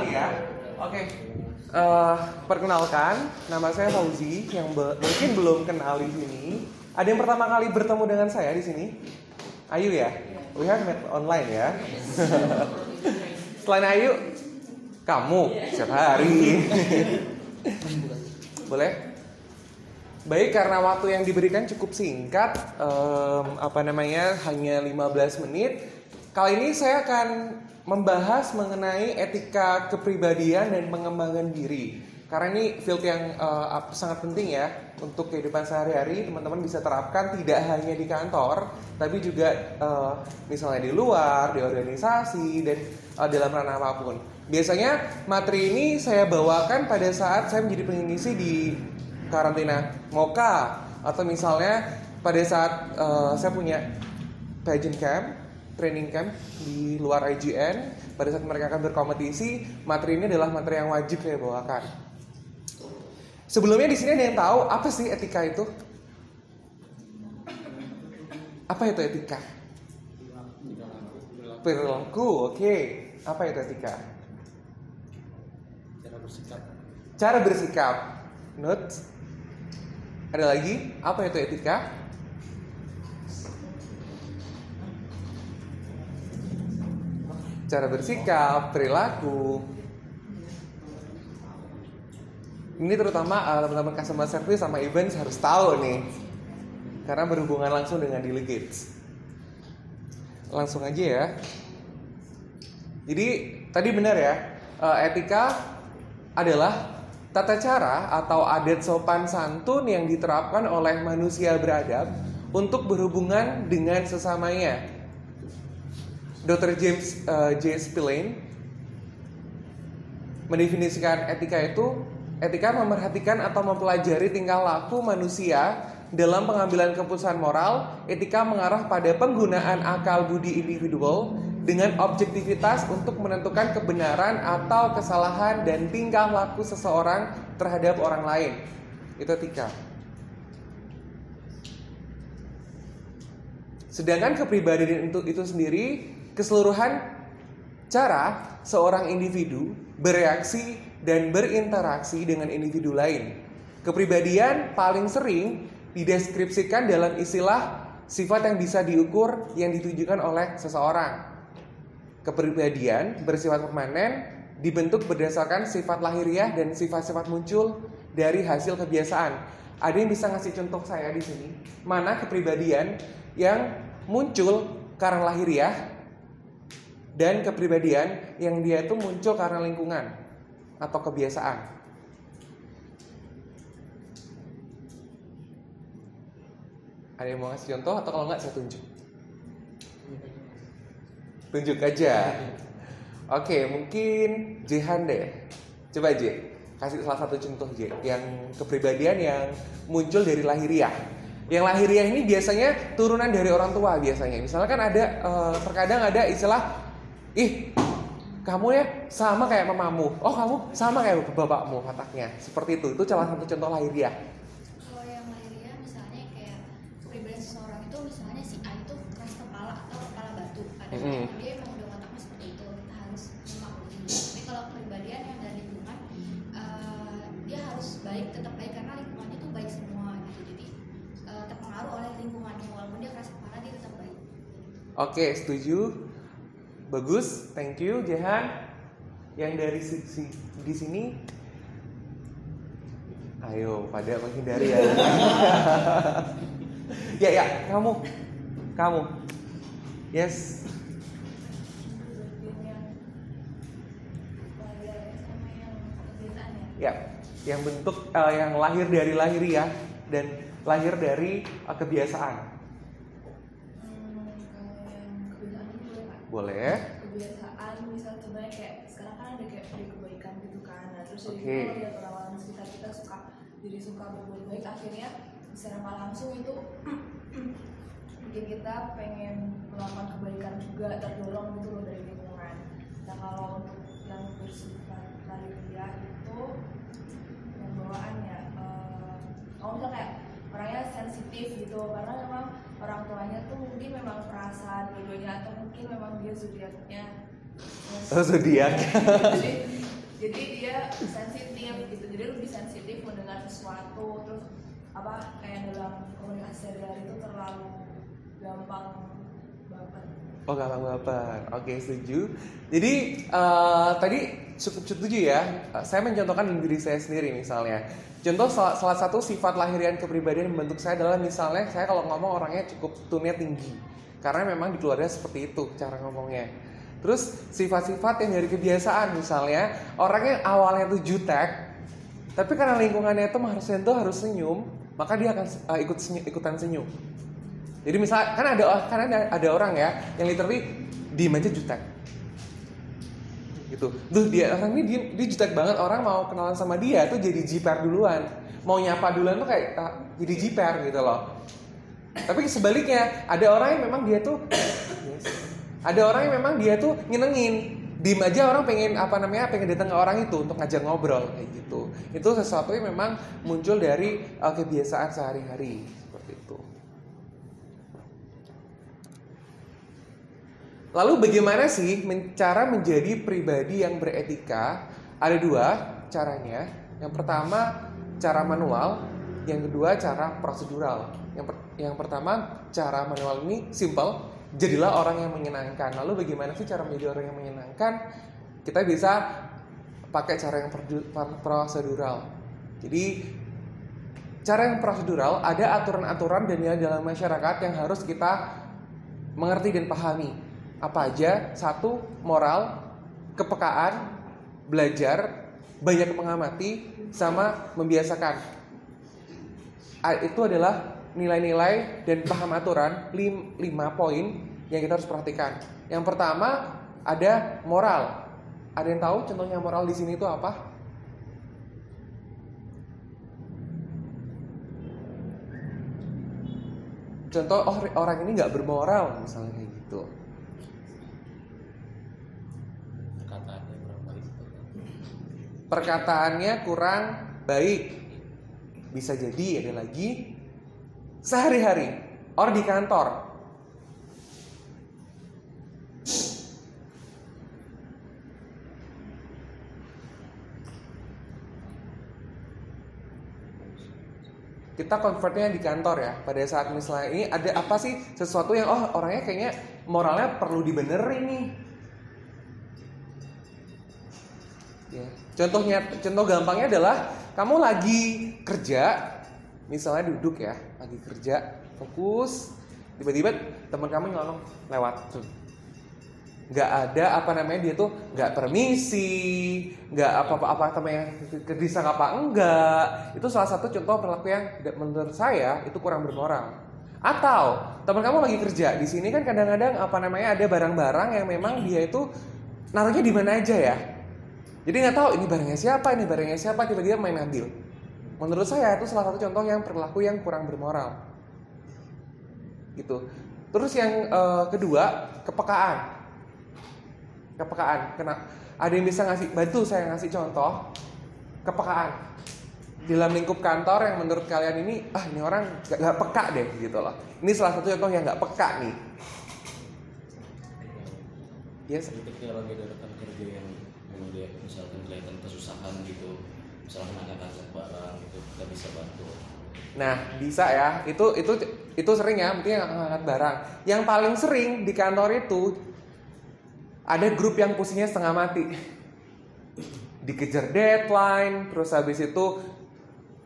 kali ya. Oke. Eh, perkenalkan, nama saya Fauzi yang be- mungkin belum kenal di sini. Ada yang pertama kali bertemu dengan saya di sini? Ayu ya? We have met online ya. Selain Ayu, kamu setiap hari. Boleh? Baik, karena waktu yang diberikan cukup singkat, em, apa namanya, hanya 15 menit. Kali ini saya akan membahas mengenai etika kepribadian dan pengembangan diri. Karena ini field yang ap- sangat penting ya untuk kehidupan sehari-hari. Teman-teman bisa terapkan tidak hanya di kantor, tapi juga eh, misalnya di luar, di organisasi dan eh, dalam ranah apa pun. Biasanya materi ini saya bawakan pada saat saya menjadi pengisi di karantina Moka atau misalnya pada saat eh, saya punya pageant camp, training camp di luar IGN, pada saat mereka akan berkompetisi, materi ini adalah materi yang wajib saya bawakan. Sebelumnya di sini ada yang tahu apa sih etika itu? Apa itu etika? Perilaku, oke. Apa itu etika? cara bersikap Cara bersikap. Note. Ada lagi? Apa itu etika? Cara bersikap, perilaku. Ini terutama uh, teman-teman customer service sama events harus tahu nih. Karena berhubungan langsung dengan delegates. Langsung aja ya. Jadi tadi benar ya, uh, etika adalah tata cara atau adat sopan santun yang diterapkan oleh manusia beradab untuk berhubungan dengan sesamanya. Dr. James uh, J. Spillane mendefinisikan etika itu etika memerhatikan atau mempelajari tingkah laku manusia dalam pengambilan keputusan moral. Etika mengarah pada penggunaan akal budi individual dengan objektivitas untuk menentukan kebenaran atau kesalahan dan tingkah laku seseorang terhadap orang lain. Itu etika. Sedangkan kepribadian itu, itu sendiri keseluruhan cara seorang individu bereaksi dan berinteraksi dengan individu lain. Kepribadian paling sering dideskripsikan dalam istilah sifat yang bisa diukur yang ditujukan oleh seseorang. Kepribadian bersifat permanen dibentuk berdasarkan sifat lahiriah dan sifat-sifat muncul dari hasil kebiasaan. Ada yang bisa ngasih contoh saya di sini? Mana kepribadian yang muncul karena lahiriah dan kepribadian yang dia itu muncul karena lingkungan atau kebiasaan. Ada yang mau ngasih contoh atau kalau nggak saya tunjuk? Tunjuk aja. Oke, mungkin Jihan deh. Coba J, kasih salah satu contoh J yang kepribadian yang muncul dari lahiriah. Yang lahiriah ini biasanya turunan dari orang tua biasanya. Misalnya kan ada eh, terkadang ada istilah ih kamu ya sama kayak mamamu. Oh, kamu sama kayak bapakmu otaknya. Seperti itu. Itu salah satu contoh lahiriah. Kalau yang lahiriah misalnya kayak kepribadian seseorang itu misalnya si A itu keras kepala atau kepala batu. Ada Mm-mm. yang dia emang udah wataknya seperti itu. Kita harus memaklumi. Tapi kalau kepribadian yang dari lingkungan eh, dia harus baik, tetap baik karena lingkungannya tuh baik semua gitu. Jadi eh, terpengaruh oleh lingkungannya walaupun dia keras kepala dia tetap baik. Oke, setuju. Bagus, thank you Jehan. Yang dari sisi di sini Ayo, pada menghindari ya. ya, ya, kamu. Kamu. Yes. Ya, yang bentuk eh, yang lahir dari lahiriah dan lahir dari eh, kebiasaan. Boleh. Kebiasaan misal sebenarnya kayak sekarang kan ada kayak beri kebaikan gitu kan. Nah terus jadi Oke. kalau lihat di sekitar kita suka jadi suka berbuat baik akhirnya secara nggak langsung itu bikin kita pengen melakukan kebaikan juga terdorong gitu loh dari lingkungan. Nah kalau untuk yang bersifat lahiriah itu yang bawaannya eh, kalau misal kayak orangnya sensitif gitu karena memang orang tuanya tuh mungkin memang perasaan dua-duanya atau mungkin memang dia zodiaknya Oh, zodiak. jadi jadi dia sensitif gitu jadi lebih sensitif mendengar sesuatu terus apa kayak dalam komunikasi sehari-hari itu terlalu gampang baper Oh gampang baper. Oke setuju. Jadi eh, tadi cukup setuju ya. Eh, Saya mencontohkan diri saya sendiri misalnya. Contoh salah, salah satu sifat lahirian kepribadian membentuk saya adalah misalnya saya kalau ngomong orangnya cukup tone tinggi. Karena memang di keluarga seperti itu cara ngomongnya. Terus sifat-sifat yang dari kebiasaan misalnya orang yang awalnya tuh jutek, tapi karena lingkungannya itu harusnya tuh harus senyum, maka dia akan eh, ikut senyum, ikutan senyum. Jadi misal kan ada kan ada, ada orang ya yang literally diem aja jutek. Gitu. Duh dia orang ini diem, dia jutek banget orang mau kenalan sama dia tuh jadi jiper duluan. Mau nyapa duluan tuh kayak ah, jadi jiper gitu loh. Tapi sebaliknya ada orang yang memang dia tuh ada orang yang memang dia tuh nyenengin. Diem aja orang pengen apa namanya pengen datang ke orang itu untuk ngajak ngobrol kayak gitu. Itu sesuatu yang memang muncul dari uh, kebiasaan sehari-hari seperti itu. Lalu bagaimana sih cara menjadi pribadi yang beretika? Ada dua caranya. Yang pertama cara manual, yang kedua cara prosedural. Yang, per- yang pertama cara manual ini simple, jadilah orang yang menyenangkan. Lalu bagaimana sih cara menjadi orang yang menyenangkan? Kita bisa pakai cara yang prosedural. Jadi cara yang prosedural ada aturan-aturan dan nilai dalam masyarakat yang harus kita mengerti dan pahami apa aja? Satu moral kepekaan belajar banyak mengamati sama membiasakan. Itu adalah nilai-nilai dan paham aturan lim- lima poin yang kita harus perhatikan. Yang pertama ada moral. Ada yang tahu contohnya moral di sini itu apa? Contoh oh orang ini nggak bermoral misalnya kayak gitu perkataannya kurang baik perkataannya kurang baik. Bisa jadi ada lagi sehari-hari or di kantor. Kita convertnya di kantor ya. Pada saat misalnya ini ada apa sih sesuatu yang oh orangnya kayaknya moralnya perlu dibenerin nih. Contohnya, contoh gampangnya adalah kamu lagi kerja, misalnya duduk ya, lagi kerja, fokus, tiba-tiba teman kamu nyolong lewat. Nggak ada apa namanya dia tuh nggak permisi, nggak apa-apa apa namanya kedisang apa enggak. Itu salah satu contoh perilaku yang menurut saya itu kurang bermoral. Atau teman kamu lagi kerja di sini kan kadang-kadang apa namanya ada barang-barang yang memang dia itu naruhnya di mana aja ya. Jadi nggak tahu ini barangnya siapa, ini barangnya siapa, tiba-tiba main ambil. Menurut saya itu salah satu contoh yang perilaku yang kurang bermoral. Gitu. Terus yang eh, kedua, kepekaan. Kepekaan. Kena ada yang bisa ngasih bantu saya ngasih contoh kepekaan. Dalam lingkup kantor yang menurut kalian ini ah ini orang gak, gak peka deh gitu loh. Ini salah satu contoh yang nggak peka nih. Yes. Kritiknya lagi ada rekan kerja yang memang dia misalkan kelihatan kesusahan gitu misalkan angkat-angkat barang gitu kita bisa bantu Nah, bisa ya. Itu itu itu sering ya, mungkin yang angkat barang. Yang paling sering di kantor itu ada grup yang pusingnya setengah mati. Dikejar deadline, terus habis itu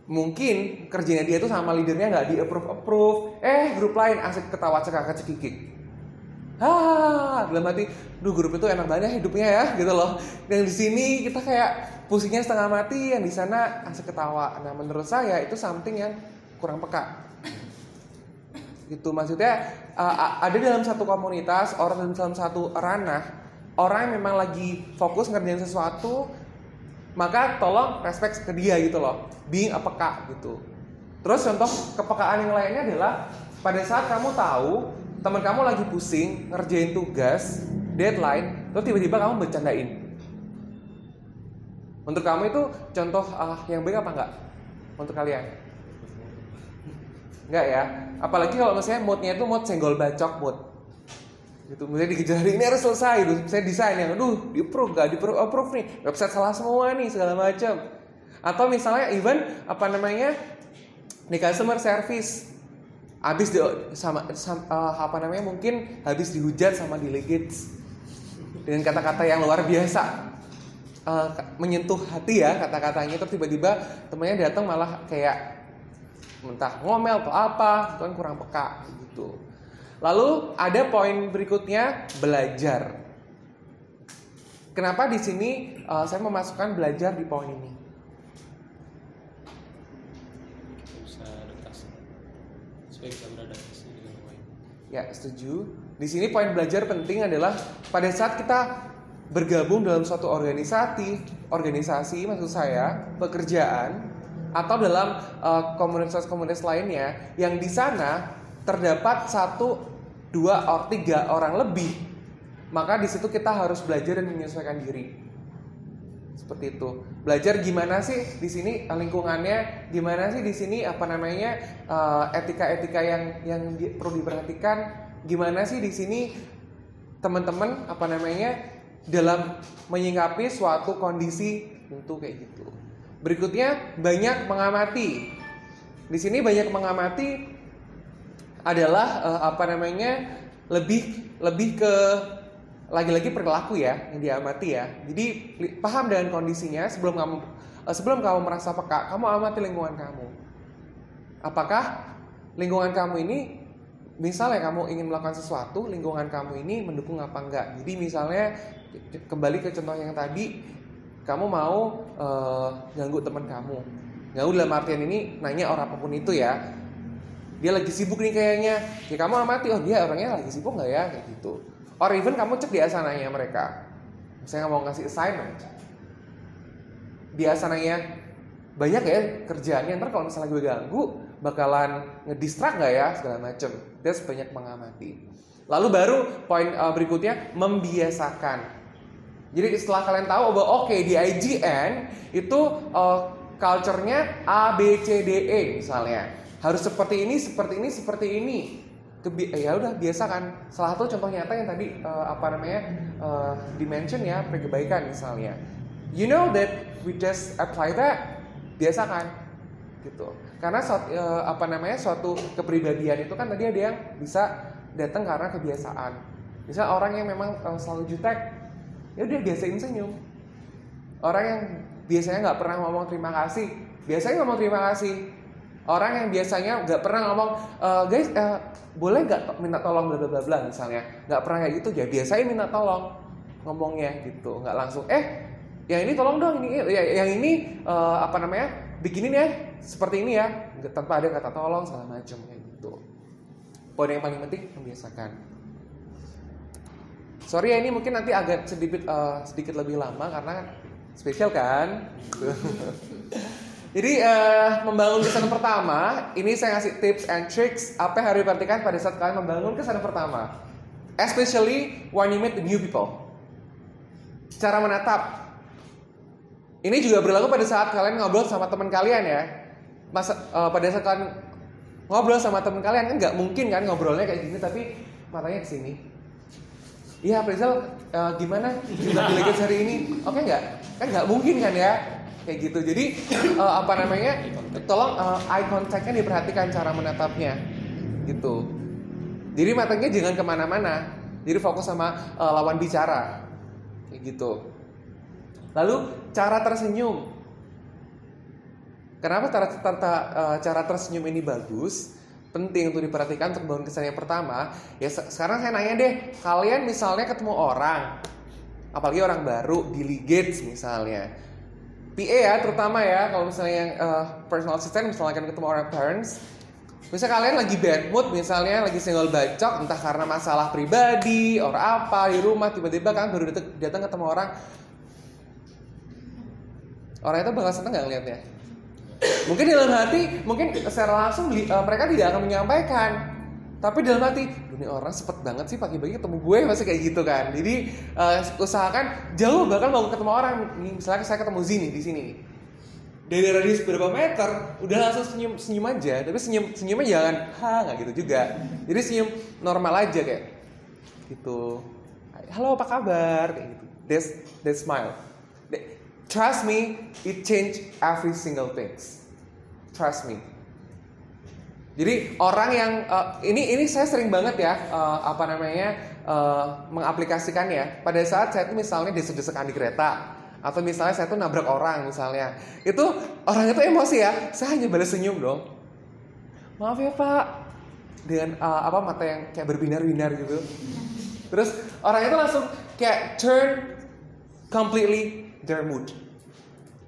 mungkin kerjanya dia tuh sama leadernya nggak di approve approve. Eh, grup lain asik ketawa cekak cekikik. Ah, dalam hati, duh grup itu enak banget ya hidupnya ya, gitu loh. Yang di sini kita kayak pusingnya setengah mati, yang di sana asik ketawa. Nah, menurut saya itu something yang kurang peka. Gitu maksudnya uh, ada dalam satu komunitas, orang dalam satu ranah, orang yang memang lagi fokus ngerjain sesuatu, maka tolong respect ke dia gitu loh, being a peka gitu. Terus contoh kepekaan yang lainnya adalah pada saat kamu tahu teman kamu lagi pusing ngerjain tugas, deadline, terus tiba-tiba kamu bercandain. Untuk kamu itu contoh uh, yang baik apa enggak? Untuk kalian? Enggak ya. Apalagi kalau misalnya moodnya itu mood senggol bacok mood. gitu misalnya dikejar ini harus selesai gitu saya desain yang aduh di approve nggak di approve, approve nih website salah semua nih segala macam atau misalnya even apa namanya di customer service habis di sama, sam- eh, apa namanya mungkin habis dihujat sama delegates dengan kata-kata yang luar biasa. Eh, menyentuh hati ya kata-katanya. Itu tiba-tiba temannya datang malah kayak entah ngomel atau apa itu kan kurang peka gitu. Lalu ada poin berikutnya belajar. Kenapa di sini eh, saya memasukkan belajar di poin ini kita bisa adaptasi Ya, setuju. Di sini poin belajar penting adalah pada saat kita bergabung dalam suatu organisasi, organisasi maksud saya, pekerjaan atau dalam eh, komunitas-komunitas lainnya yang di sana terdapat satu, dua, or tiga orang lebih, maka di situ kita harus belajar dan menyesuaikan diri. Seperti itu. Belajar gimana sih di sini eh, lingkungannya, gimana sih di sini apa namanya eh, etika-etika yang yang di- perlu diperhatikan, gimana sih di sini teman-teman apa namanya dalam menyikapi suatu kondisi tentu kayak gitu. Berikutnya banyak mengamati. Di sini banyak mengamati adalah eh, apa namanya lebih lebih ke lagi-lagi perilaku ya yang diamati ya. Jadi paham dengan kondisinya sebelum kamu eh, sebelum kamu merasa peka, kamu amati lingkungan kamu. Apakah lingkungan kamu ini misalnya kamu ingin melakukan sesuatu, lingkungan kamu ini mendukung apa enggak? Jadi misalnya kembali ke contoh yang tadi, kamu mau eh, ganggu teman kamu. Ganggu dalam artian ini nanya orang apa pun itu ya. Dia lagi sibuk nih kayaknya. Ya kamu amati, oh dia orangnya lagi sibuk nggak ya kayak gitu. Or even kamu cek di asananya mereka. Misalnya mau ngasih assignment. Di asananya banyak ya kerjaannya ntar kalau misalnya gue ganggu bakalan ngedistract nggak ya segala macem. That's banyak mengamati. Lalu baru poin uh, berikutnya membiasakan. Jadi setelah kalian tahu bahwa oke di IGN itu uh, culture-nya A B C D E misalnya harus seperti ini seperti ini seperti ini Kebi ya udah biasakan salah satu contoh nyata yang tadi uh, apa namanya uh, dimension ya kebaikan misalnya. You know that we just apply that? Biasakan gitu. Karena suat- eh, apa namanya suatu kepribadian itu kan tadi ada yang bisa datang karena kebiasaan. Misal orang yang memang eh, selalu jutek ya udah biasain senyum. Orang yang biasanya nggak pernah ngomong terima kasih biasanya ngomong terima kasih orang yang biasanya nggak pernah ngomong "Eh, guys eh, boleh nggak minta tolong bla bla bla misalnya. Nggak pernah kayak gitu ya biasanya minta tolong ngomongnya gitu. Nggak langsung eh yang ini tolong dong ini ya, yang ini eh, apa namanya bikinin ya seperti ini ya tanpa ada kata tolong segala macam kayak gitu. Poin yang paling penting membiasakan. Sorry ya ini mungkin nanti agak sedikit eh, sedikit lebih lama karena spesial kan. jadi eh, membangun kesan pertama ini saya ngasih tips and tricks apa yang harus diperhatikan pada saat kalian membangun kesan pertama especially when you meet the new people cara menatap ini juga berlaku pada saat kalian ngobrol sama teman kalian ya. Masa eh, pada saat kalian ngobrol sama teman kalian kan nggak mungkin kan ngobrolnya kayak gini tapi matanya ke sini. Iya, Prizal eh, gimana? Gimana hari ini? Oke nggak? Kan nggak mungkin kan ya? Kayak gitu. Jadi eh, apa namanya? Tolong eh, eye contact-nya diperhatikan cara menatapnya, gitu. Jadi matanya jangan ke mana-mana. Jadi fokus sama eh, lawan bicara, kayak gitu. Lalu cara tersenyum. Kenapa cara, cara, cara tersenyum ini bagus? Penting untuk diperhatikan untuk bangun kesan yang pertama. Ya se- sekarang saya nanya deh, kalian misalnya ketemu orang, apalagi orang baru di misalnya. PA ya terutama ya kalau misalnya yang eh, personal assistant misalnya kan ketemu orang parents Misalnya kalian lagi bad mood, misalnya lagi single bacok, entah karena masalah pribadi, or apa di rumah, tiba-tiba kan baru datang, ketemu orang, orang itu bakal seneng nggak ngeliatnya? Mungkin dalam hati, mungkin secara langsung eh, mereka tidak akan menyampaikan. Tapi dalam hati, "Duh, ini orang sepet banget sih pagi-pagi ketemu gue masih kayak gitu kan. Jadi eh, usahakan jauh bahkan mau ketemu orang. Misalnya saya ketemu Zini di sini. Dari radius berapa meter, udah langsung senyum senyum aja. Tapi senyum senyumnya jangan ha nggak gitu juga. Jadi senyum normal aja kayak gitu halo apa kabar kayak gitu that's that smile trust me it change every single things trust me jadi orang yang eh, ini ini saya sering banget ya eh, apa namanya eh, mengaplikasikan ya. Pada saat saya tuh misalnya desek-desekan di kereta atau misalnya saya tuh nabrak orang misalnya. Itu orang itu emosi ya. Saya hanya balas senyum dong. Maaf ya pak. Dengan eh, apa mata yang kayak berbinar-binar gitu. Terus orang itu langsung kayak turn completely their mood.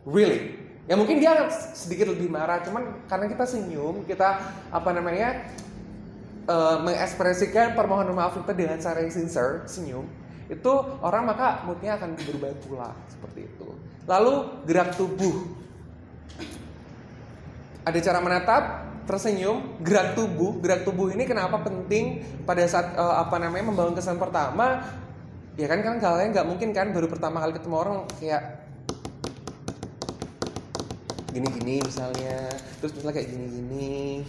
Really ya mungkin dia sedikit lebih marah cuman karena kita senyum kita apa namanya eh, mengekspresikan permohonan maaf kita dengan cara yang sincere senyum itu orang maka moodnya akan berubah pula seperti itu. Lalu gerak tubuh. Ada cara menatap tersenyum gerak tubuh. Gerak tubuh ini kenapa penting pada saat eh, apa namanya membangun kesan pertama? Ya kan kan kalian nggak mungkin kan baru pertama kali ketemu orang kayak gini-gini misalnya. Terus misalnya kayak gini-gini.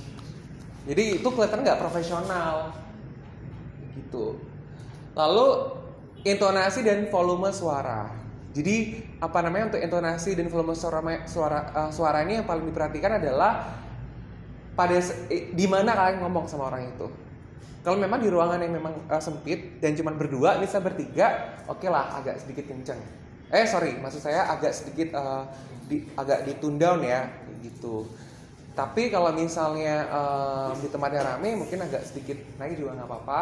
Jadi itu kelihatan nggak profesional. Gitu. Lalu intonasi dan volume suara. Jadi apa namanya untuk intonasi dan volume suara suara eh, suara ini yang paling diperhatikan adalah pada di mana kalian ngomong sama orang itu. Kalau memang di ruangan yang memang eh, sempit dan cuma berdua misalnya bertiga oke lah agak sedikit kenceng eh sorry maksud saya agak sedikit eh, di, agak di tune down ya gitu. Tapi kalau misalnya eh, di tempat yang rame mungkin agak sedikit naik juga nggak apa-apa.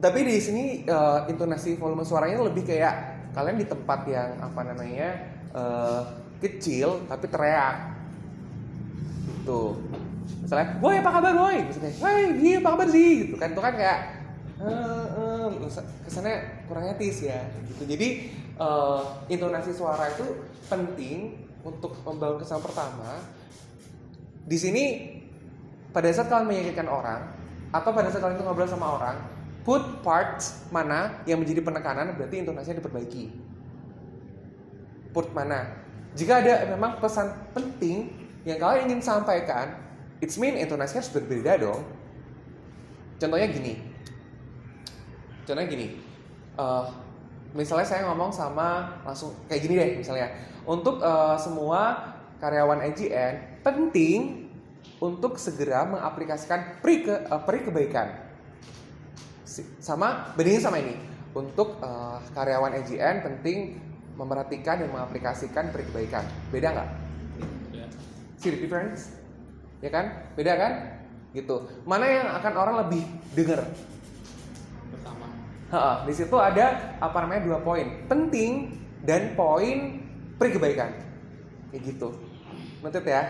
Tapi di sini eh, intonasi volume suaranya lebih kayak kalian di tempat yang apa namanya eh, kecil tapi teriak. Gitu. Misalnya woi apa kabar woi? Misalnya woi dia apa kabar sih? Gitu kan. Itu kan kayak eh, kesannya kurang etis ya gitu. Jadi eh, intonasi suara itu penting untuk membangun kesan pertama. Di sini pada saat kalian meyakinkan orang atau pada saat kalian itu ngobrol sama orang put parts mana yang menjadi penekanan berarti intonasinya diperbaiki. Put mana. Jika ada memang pesan penting yang kalian ingin sampaikan it's mean intonasinya harus berbeda dong. Contohnya gini contohnya gini eh, misalnya saya ngomong sama langsung kayak gini deh misalnya. Untuk eh, semua karyawan IGN penting untuk segera mengaplikasikan peri ke eh, peri kebaikan. Si- sama bandingin sama ini. Untuk eh, karyawan IGN penting memperhatikan dan mengaplikasikan peri kebaikan. Beda nggak? Ya see the difference? Ya kan? Beda kan? Gitu. Mana yang akan orang lebih dengar Di situ ada apa namanya dua poin. Penting dan poin peri kebaikan. Kayak gitu. Noted ya?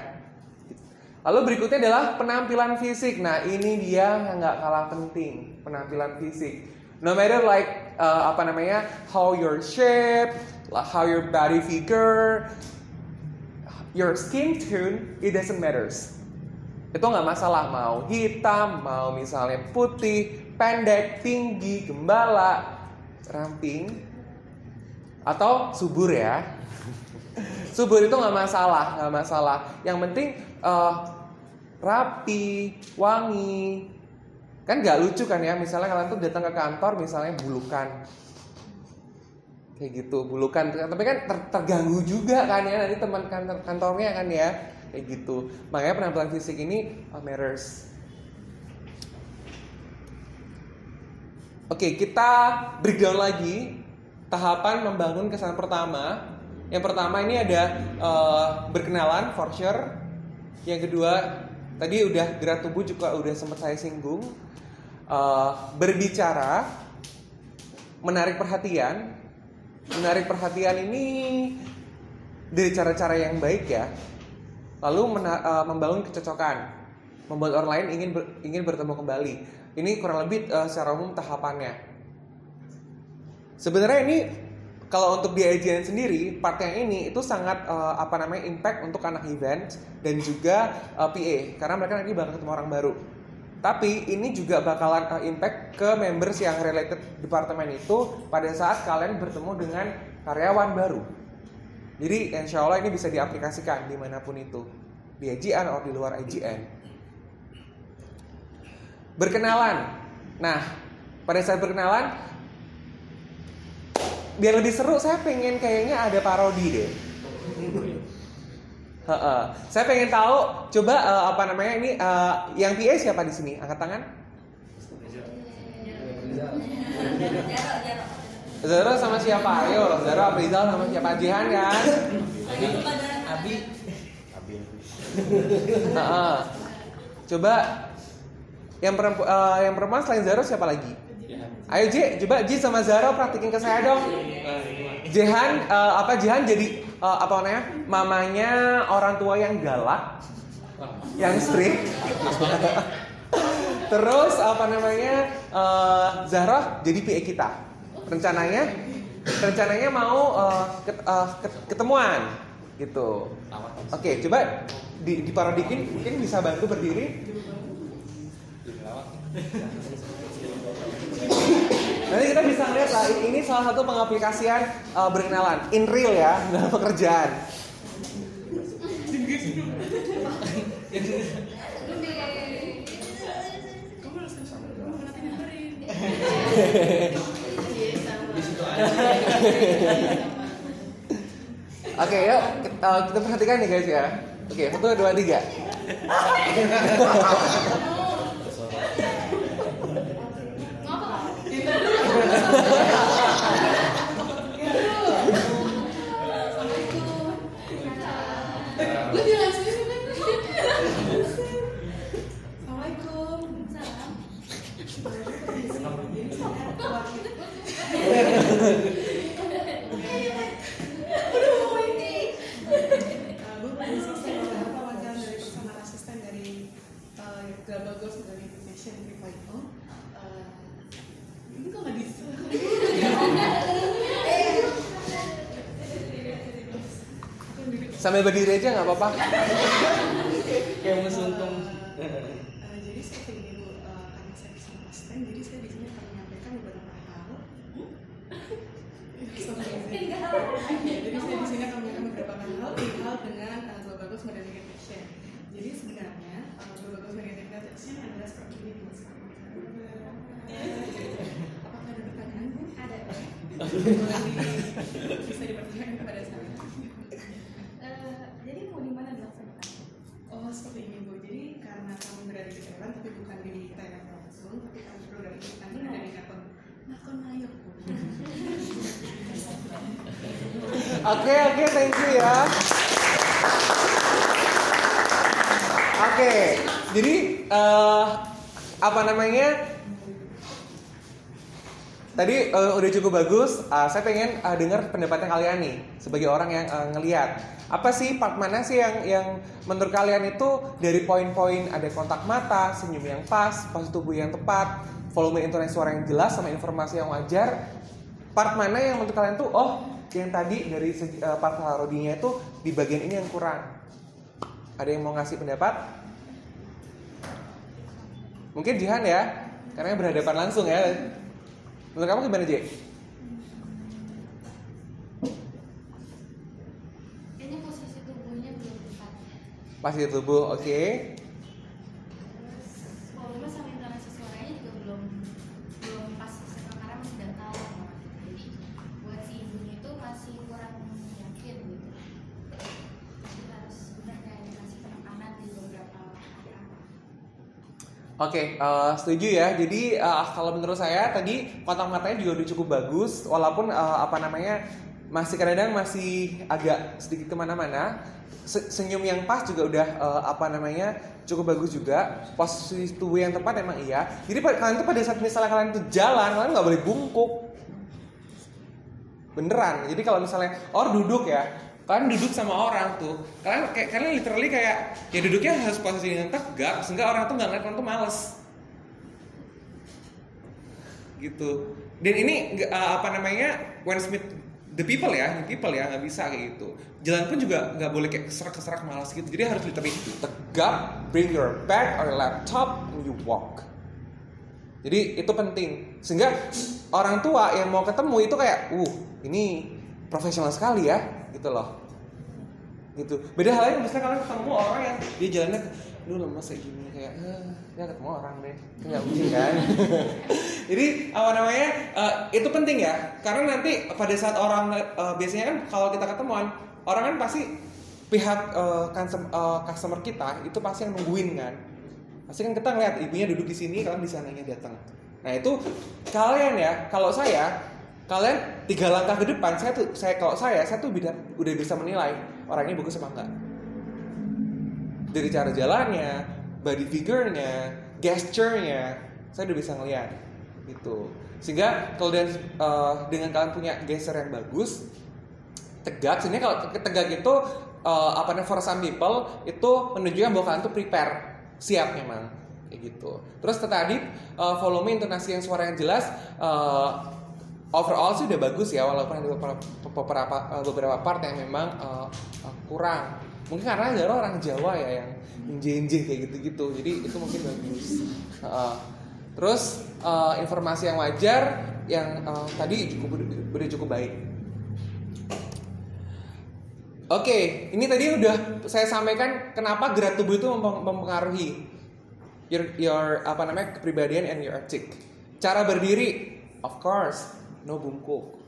Lalu berikutnya adalah penampilan fisik. Nah ini dia yang nggak kalah penting penampilan fisik. No matter like uh, apa namanya how your shape how your body figure your skin tone it doesn't matters. Itu nggak masalah mau hitam mau misalnya putih pendek tinggi gembala ramping atau subur ya. Subur itu nggak masalah nggak masalah. Yang penting eh, rapi wangi. Kan nggak lucu kan ya misalnya kalian tuh datang ke kantor misalnya bulukan. Kayak gitu bulukan. Tapi kan ter- terganggu juga kan ya nanti teman kantor kantornya kan ya. Kayak gitu. Makanya penampilan fisik ini uh, matters oke kita breakdown lagi. Tahapan membangun kesan pertama. Yang pertama ini ada uh, berkenalan for sure. Yang kedua tadi udah gerak tubuh juga udah sempat saya singgung. Uh, berbicara menarik perhatian. Menarik perhatian ini dari cara-cara yang baik ya. Lalu uh, membangun kecocokan, membuat orang lain ingin ber- ingin bertemu kembali. Ini kurang lebih uh, secara umum tahapannya. Sebenarnya ini kalau untuk di IGN sendiri, part yang ini itu sangat uh, apa namanya impact untuk anak event dan juga uh, PA karena mereka nanti bakal ketemu orang baru. Tapi ini juga bakalan uh, impact ke members yang related departemen itu pada saat kalian bertemu dengan karyawan baru. Jadi insya Allah ini bisa diaplikasikan di mana pun itu di IGN atau di luar IGN. Berkenalan. Nah, pada saat perkenalan biar lebih seru saya pengen kayaknya ada parodi deh. Saya pengen tahu coba eh, apa namanya ini eh, yang PA siapa di sini? Angkat tangan. Zara sama siapa? Ayo, Zara Aprizal sama siapa? Jihan kan? Abi Abin Heeh. Coba yang perempuan eh, yang perempuan selain Zara siapa lagi? Ayo J, coba J sama Zara praktikin ke saya dong. Jehan eh, apa Jehan jadi eh, apa namanya? Mamanya orang tua yang galak, yang strict. Terus apa namanya? eh, Zahra jadi PA kita. Rencananya rencananya mau eh, ket- ket- ketemuan gitu. Oke, coba di diparodikin mungkin bisa bantu berdiri. Nanti kita bisa lihat lah ini salah satu pengaplikasian uh, berkenalan in real ya dalam pekerjaan. Oke, yuk kita, uh, kita perhatikan nih guys ya. Oke, satu, dua, tiga. Assalamualaikum. gue produksi saya beberapa wawancara dari personal asisten dari uh, Global Goals dari Indonesia 3.0 uh, ini kok nggak bisa Sambil berdiri aja nggak apa-apa. kayak musuntung Uh, jadi seperti ini bu, uh, karena saya personal asisten, jadi saya di sini akan menyampaikan beberapa hal. Jadi saya di sini akan menyampaikan beberapa hal hal dengan uh, Global Goals Modern Education. Jadi sebenarnya uh, Global Goals Modern Education adalah seperti ini bu. Apakah ada pertanyaan bu? Ada. Bisa dipertanyakan kepada saya. Eh, jadi mau di mana dilaksanakan? Oh seperti ini Bu, jadi karena kami berada di Thailand tapi bukan di Thailand langsung, tapi kami program ini kami ada di Nakon Mayor Bu. Oke oke thank you ya. Oke jadi eh, apa namanya? Tadi eh, udah cukup bagus. Ah, saya pengen eh, dengar pendapatnya kalian nih sebagai orang yang eh, ngeliat. Apa sih part mana sih yang yang menurut kalian itu dari poin-poin ada kontak mata, senyum yang pas, pas tubuh yang tepat, volume intonasi suara yang jelas sama informasi yang wajar. Part mana yang menurut kalian tuh oh yang tadi dari eh, part parodinya itu di bagian ini yang kurang. Ada yang mau ngasih pendapat? Mungkin Jihan ya, karena berhadapan langsung ya. Menurut kamu gimana, J? Kayaknya posisi tubuhnya belum tepat. Pasti tubuh, oke. Terus volume sama intonasi suaranya juga belum belum pas karena masih datar. Jadi buat si ibunya itu masih kurang yakin gitu. Jadi harus benar kayak dikasih penekanan di beberapa kata. Oke, eh, setuju ya. Jadi eh, kalau menurut saya tadi kotak matanya juga udah cukup bagus, walaupun eh, apa namanya masih kadang masih agak sedikit ke mana-mana. Se- Senyum yang pas juga udah eh, apa namanya cukup bagus juga. Posisi tubuh yang tepat emang iya. Jadi kalian tuh pada saat misalnya kalian tuh jalan, kalian nggak boleh bungkuk. Beneran. Jadi kalau misalnya or duduk ya, kalian duduk sama orang tuh, kalian kayak kalian literally kayak ya duduknya harus posisi yang tegak, sehingga orang tuh nggak ngeliat kalian tuh males. Gitu. Dan ini uh, apa namanya when Smith the people ya, the people ya nggak bisa kayak gitu. Jalan pun juga nggak boleh kayak keserak-keserak malas gitu. Jadi harus literally tegak, bring your bag or your laptop and you walk. Jadi itu penting. Sehingga orang tua yang mau ketemu itu kayak, uh, ini profesional sekali ya, gitu loh. Gitu. Beda halnya misalnya kalian ketemu orang yang dia jalannya lu lemes kayak gini kayak eh, ya ketemu orang deh. Nggak mungkin kan? Jadi apa namanya eh, itu penting ya. Karena nanti pada saat orang eh, biasanya kan kalau kita ketemuan orang kan pasti pihak eh, customer, eh, customer kita itu pasti yang nungguin kan? Pasti kan kita ngeliat ibunya duduk di sini kalian di sananya datang nah itu kalian ya kalau saya kalian tiga langkah ke depan saya tuh saya kalau saya saya tuh udah bisa menilai orang ini bagus apa enggak? Dari cara jalannya body figure-nya gesture-nya saya udah bisa ngeliat gitu. Sehingga kalau dan, eh, dengan kalian punya gesture yang bagus tegak sebenarnya kalau tegak itu eh, apa namanya for some people itu menunjukkan bahwa kalian tuh prepare siap memang kayak gitu. Terus tadi eh, volume intonasi yang suara yang jelas eh, overall sih udah bagus ya walaupun ada beberapa beberapa, eh, part yang memang eh, kurang mungkin karena Zara orang Jawa ya yang jenje kayak gitu-gitu jadi itu mungkin bagus Heeh. terus eh, informasi yang wajar yang eh, tadi cukup udah cukup baik Oke, ini tadi udah saya sampaikan kenapa gerak tubuh itu mem- mempengaruhi your, your apa namanya kepribadian and your ethic. Cara berdiri, of course, no bungkuk.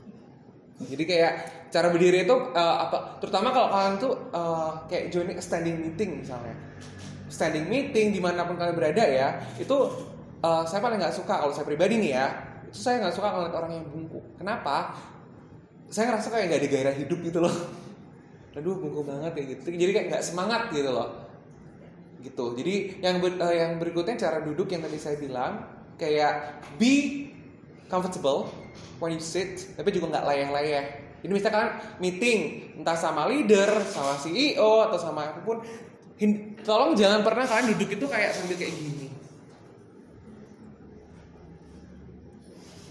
Jadi kayak cara berdiri itu eh, apa? Terutama kalau kalian tuh eh, kayak joining a standing meeting misalnya, standing meeting di mana pun kalian berada ya, itu eh, saya paling nggak suka kalau saya pribadi nih ya, itu saya nggak suka ngeliat orang yang bungkuk. Kenapa? Saya ngerasa kayak nggak ada gairah hidup gitu loh aduh bungkuk banget ya gitu jadi kayak nggak semangat gitu loh gitu jadi yang ber- eh, yang berikutnya cara duduk yang tadi saya bilang kayak be comfortable when you sit tapi juga nggak layeh-layeh jadi misalkan meeting entah sama leader sama CEO atau sama apa pun tolong jangan pernah kalian duduk itu kayak sambil kayak gini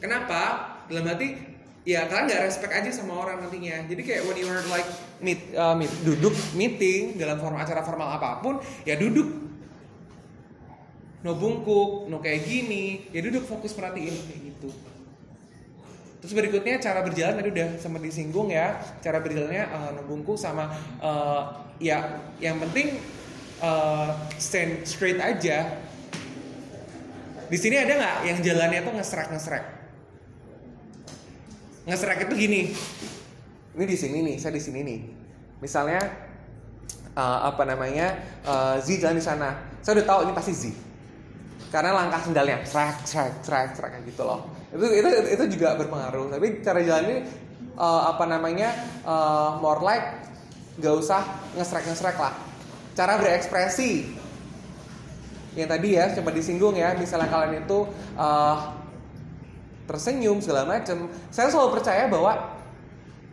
Kenapa? Dalam arti ya kalian nggak respect aja sama orang nantinya. Jadi kayak when you are like meet, uh, meet- duduk meeting dalam form acara formal apa pun, ya duduk. No bungkuk, no kayak gini, ya duduk fokus perhatiin kayak gitu. Terus berikutnya cara berjalan tadi udah sempat disinggung ya. Cara berjalannya uh, no bungkuk sama uh, ya yang penting uh, stand straight aja. Di sini ada nggak yang jalannya tuh ngesrek ngesrek? Ngesrek itu gini. Ini di sini nih, saya di sini nih. Misalnya uh, apa namanya uh, Z jalan di sana. Saya udah tahu ini pasti Z. Karena langkah sendalnya, srek, srek, srek, srek kayak gitu loh. Itu itu itu juga berpengaruh. Tapi cara jalan ini uh, apa namanya uh, more like gak usah ngesrek ngesrek lah. Cara berekspresi yang tadi ya coba disinggung ya misalnya kalian itu uh, tersenyum segala macam saya selalu percaya bahwa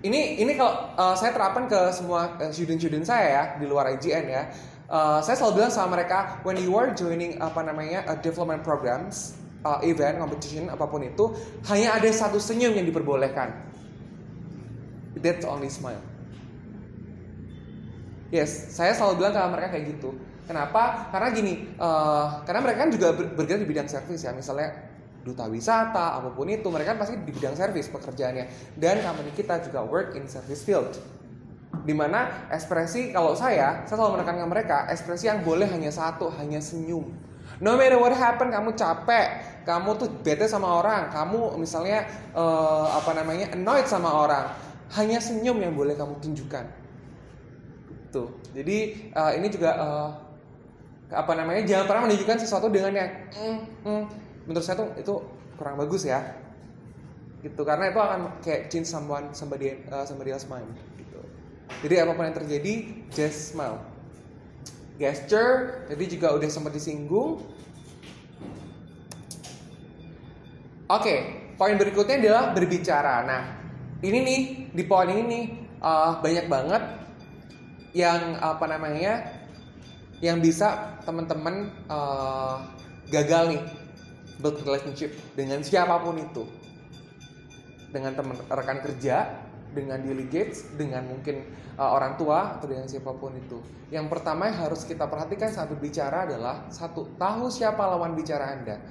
ini ini kalau uh, saya terapkan ke semua student-student saya ya di luar IGN ya Uh, saya selalu bilang sama mereka when you are joining apa namanya uh, development programs uh, event competition apa pun itu hanya ada satu senyum yang diperbolehkan that's only smile Yes, saya selalu bilang ke mereka kayak gitu. Kenapa? Karena gini, eh, karena mereka kan juga ber- bergerak di bidang servis ya. Misalnya duta wisata, apa pun itu, mereka pasti di bidang servis pekerjaannya. Dan company kita juga work in service field. Di mana ekspresi kalau saya, saya selalu menekankan mereka, ekspresi yang boleh hanya satu, hanya senyum. No matter what happen, kamu capek, kamu tuh bete sama orang, kamu misalnya eh, apa namanya annoyed sama orang, hanya senyum yang boleh kamu tunjukkan. Tuh. Jadi uh, ini juga uh, apa namanya jangan pernah menunjukkan sesuatu dengan yang mm, mm. menurut saya tuh itu kurang bagus ya. Gitu karena itu akan kayak change someone somebody uh, somebody else mind gitu. Jadi apa pun yang terjadi just smile. Gesture tadi juga udah sempat disinggung. Oke, poin berikutnya adalah berbicara. Nah, ini nih di poin ini nih uh, banyak banget yang apa namanya yang bisa teman-teman uh, gagal nih build relationship dengan siapa pun itu dengan teman rekan kerja dengan delegates dengan mungkin uh, orang tua atau dengan siapa pun itu. Yang pertama yang harus kita perhatikan saat berbicara adalah satu tahu siapa lawan bicara anda.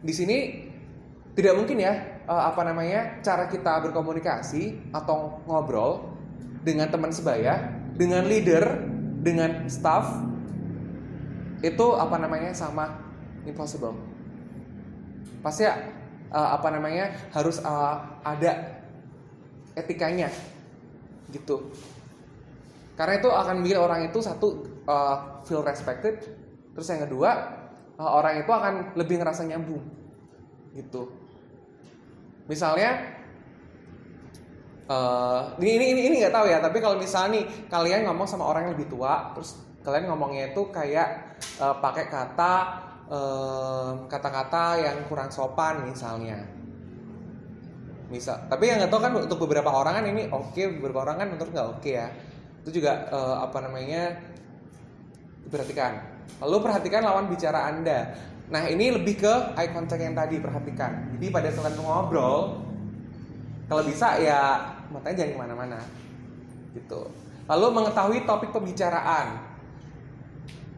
Di sini tidak mungkin ya uh, apa namanya cara kita berkomunikasi atau ngobrol dengan teman sebaya dengan leader, dengan staff itu apa namanya sama impossible. Pasti uh, apa namanya harus uh, ada etikanya gitu. Karena itu akan bikin orang itu satu uh, feel respected terus yang kedua uh, orang itu akan lebih ngerasa nyambung gitu. Misalnya uh, ini ini ini nggak tahu ya tapi kalau misalnya nih kalian ngomong sama orang yang lebih tua terus kalian ngomongnya itu kayak uh, pakai kata uh, kata-kata yang kurang sopan misalnya misal tapi yang nggak tahu kan untuk beberapa orang kan ini oke okay, beberapa orang kan menurut nggak oke okay ya. Itu juga uh, apa namanya diperhatikan. Lalu perhatikan lawan bicara anda. Nah ini lebih ke eye contact yang tadi perhatikan. Jadi pada saat ngobrol kalau bisa ya matanya jangan ke mana-mana. Gitu. Lalu mengetahui topik pembicaraan.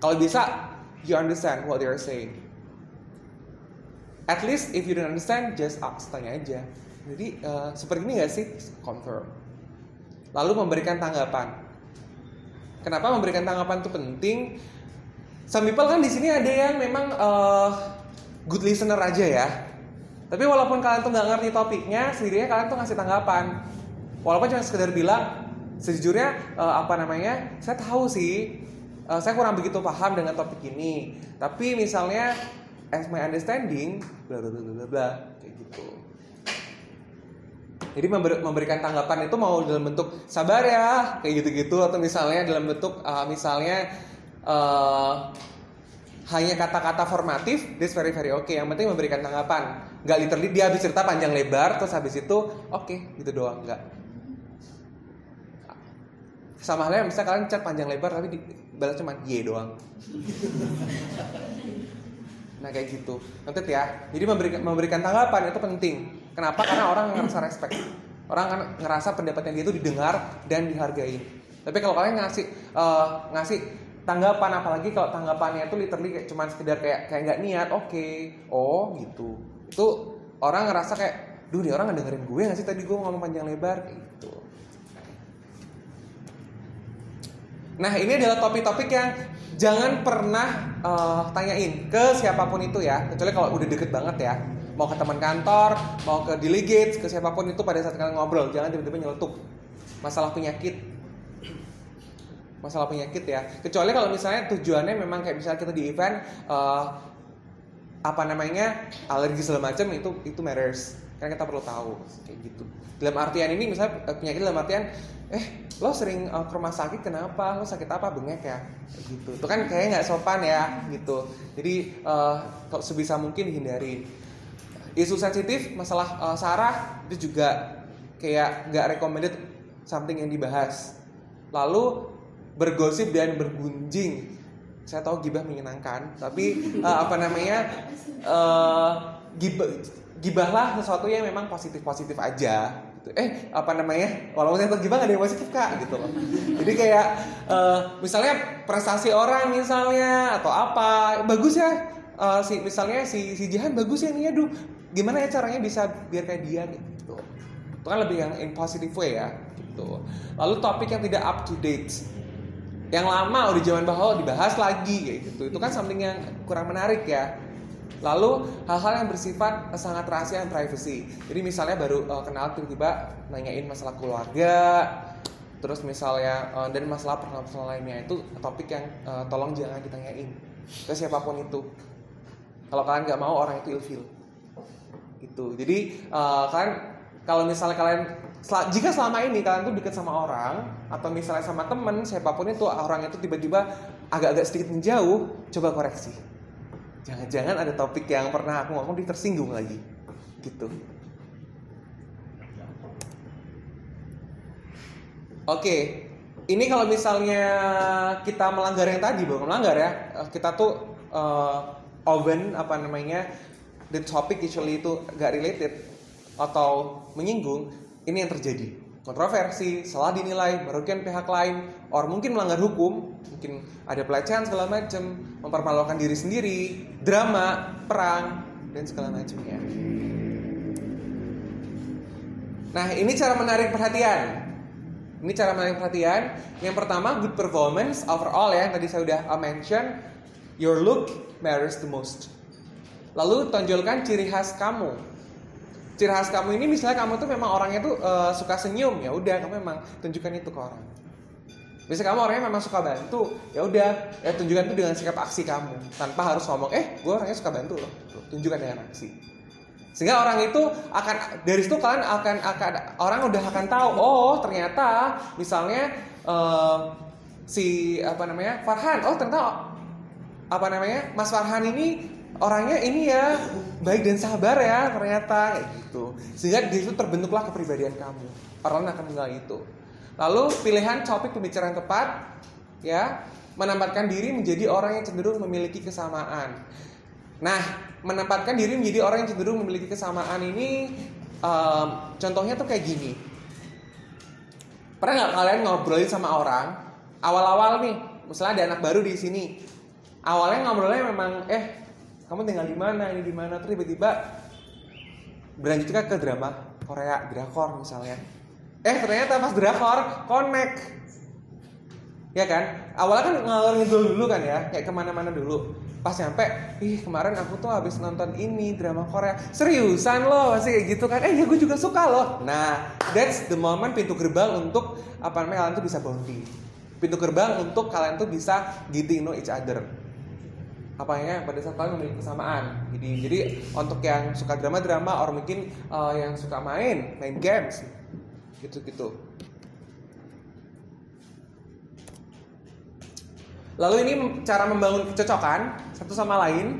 Kalau bisa you understand what they are saying. At least if you don't understand just ask tanya aja jadi uh, seperti ini gak sih? Confirm. Lalu memberikan tanggapan. Kenapa memberikan tanggapan itu penting? Some people kan di sini ada yang memang uh, good listener aja ya. Tapi walaupun kalian tuh nggak ngerti topiknya sendirinya kalian tuh ngasih tanggapan. Walaupun cuma sekedar bilang sejujurnya uh, apa namanya saya tahu sih uh, saya kurang begitu paham dengan topik ini. Tapi misalnya as my understanding bla bla bla bla bla jadi memberikan tanggapan itu mau dalam bentuk sabar ya kayak gitu-gitu atau misalnya dalam bentuk uh, misalnya uh, hanya kata-kata formatif, this very very. Okay. Yang penting memberikan tanggapan. Gak literally dia habis cerita panjang lebar, terus habis itu oke okay, gitu doang, nggak. Sama halnya misalnya kalian chat panjang lebar tapi di, balas cuma ye doang. Nah kayak gitu. Nanti ya. Jadi memberikan memberikan tanggapan itu penting. Kenapa? Karena orang ngerasa respect. Orang kan ngerasa pendapatnya dia itu didengar dan dihargai. Tapi kalau kalian ngasih uh, ngasih tanggapan apalagi kalau tanggapannya itu literally kayak cuman sekedar kayak kayak nggak niat oke okay. oh gitu itu orang ngerasa kayak duh nih orang ngedengerin gue nggak sih tadi gue ngomong panjang lebar gitu nah ini adalah topik-topik yang jangan pernah uh, tanyain ke siapa pun itu ya kecuali kalau udah deket banget ya mau ke teman kantor mau ke delegate ke siapa pun itu pada saat kalian ngobrol jangan tiba-tiba nyeletuk masalah penyakit. Masalah penyakit ya. Kecuali kalau misalnya tujuannya memang kayak misalnya kita di event uh, apa namanya alergi segala macam itu itu matters. Kan kita perlu tahu kayak gitu. Dalam artian ini misalnya eh, penyakit dalam artian eh lo sering uh, ke rumah sakit kenapa? Lo sakit apa? Bengek ya? Gitu. Itu kan kayaknya nggak sopan ya gitu. Jadi uh, sebisa mungkin hindari isu sensitif masalah uh, sarah itu juga kayak nggak recommended something yang dibahas lalu bergosip dan bergunjing. Saya tahu gibah menyenangkan, tapi uh, apa namanya uh, gibah gibahlah sesuatu yang memang positif positif aja. Gitu. Eh apa namanya? Walaupun saya tahu gibah gak ada yang positif kak, gitu loh. Jadi kayak uh, misalnya prestasi orang misalnya atau apa bagus ya. Uh, si misalnya si si Jihan bagus ya nih aduh gimana ya caranya bisa biar kayak dia gitu. Itu kan lebih yang in positive way ya gitu. Lalu topik yang tidak up to date. Yang lama udah zaman bahwa dibahas lagi gitu. Itu kan something yang kurang menarik ya. Lalu hal-hal yang bersifat sangat rahasia dan privacy. Jadi misalnya baru uh, kenal tiba-tiba nanyain masalah keluarga terus misalnya uh, dan masalah personal lainnya. Itu topik yang uh, tolong jangan ditanyain ke siapa pun itu. Kalau kalian nggak mau orang itu ilfil gitu. Jadi uh, kalian kalau misalnya kalian jika selama ini kalian tuh deket sama orang atau misalnya sama temen siapa pun itu orang itu tiba-tiba agak-agak sedikit menjauh coba koreksi. Jangan-jangan ada topik yang pernah aku ngomong tersinggung lagi. Gitu. Oke. Ini kalau misalnya kita melanggar yang tadi bukan melanggar ya. Kita tuh uh, oven apa namanya the topic usually itu gak related atau menyinggung ini yang terjadi. Kontroversi, salah dinilai, merugikan pihak lain, or mungkin melanggar hukum, mungkin ada pelecehan segala macam, mempermalukan diri sendiri, drama, perang, dan segala macamnya. Nah, ini cara menarik perhatian. Ini cara menarik perhatian. Yang pertama, good performance overall ya. Tadi saya udah mention Your look matters the most. Lalu tonjolkan ciri khas kamu. Ciri khas kamu ini misalnya kamu tuh memang orangnya tuh eh, suka senyum, ya udah kamu memang tunjukkan itu ke orang. Misalnya kamu orangnya memang suka bantu, ya udah, ya tunjukkan itu dengan sikap aksi kamu, tanpa harus ngomong, eh, gue orangnya suka bantu loh, tunjukkan dengan aksi. Sehingga orang itu akan dari situ kalian akan akan orang udah akan tahu, oh ternyata misalnya eh, si apa namanya Farhan, oh ternyata apa namanya Mas Farhan ini orangnya ini ya baik dan sabar ya ternyata kayak gitu. Sehingga di situ terbentuklah kepribadian kamu. Orang akan mengenal itu. Lalu pilihan topik pembicaraan tepat ya menempatkan diri menjadi orang yang cenderung memiliki kesamaan. Nah, menempatkan diri menjadi orang yang cenderung memiliki kesamaan ini em, contohnya tuh kayak gini. Pernah nggak kalian ngobrolin sama orang awal-awal nih, misalnya ada anak baru di sini. Awalnya ngobrolnya memang eh kamu tinggal di mana ini di mana terus tiba-tiba berlanjut ke drama Korea drakor misalnya. Eh ternyata pas drakor connect Ya kan? Awalnya kan ngalor ngidul dulu kan ya, kayak ke mana-mana dulu. Pas nyampe, ih kemarin aku tuh habis nonton ini drama Korea. Seriusan loh, masih kayak gitu kan? Eh ya gue juga suka loh. Nah, that's the moment pintu gerbang untuk apa namanya kalian tuh bisa bonding. Pintu gerbang untuk kalian tuh bisa getting know each other. Apanya pada saat kalian memiliki kesamaan. Jadi jadi untuk yang suka drama-drama, or mungkin uh, yang suka main, main games, gitu-gitu. Lalu ini cara membangun kecocokan satu sama lain,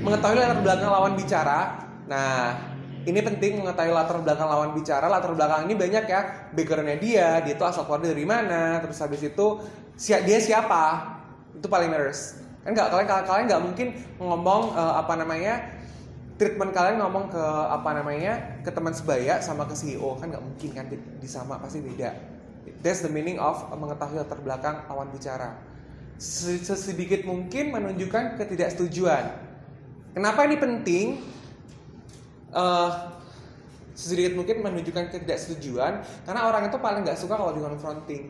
mengetahui latar belakang lawan bicara. Nah, ini penting mengetahui latar belakang lawan bicara. Latar belakang ini banyak ya, backgroundnya dia, dia itu asal keluar dari mana, terus habis itu si- dia siapa, itu paling matters. Kan nggak kalian kalian nggak mungkin ngomong eh, apa namanya treatment kalian ngomong ke apa namanya ke teman sebaya sama ke CEO kan nggak mungkin kan di, di sama pasti beda. That's the meaning of mengetahui latar belakang lawan bicara se- sesedikit mungkin menunjukkan ketidaksetujuan. Kenapa ini penting? Eh, sesedikit mungkin menunjukkan ketidaksetujuan karena orang itu paling nggak suka kalau di confronting.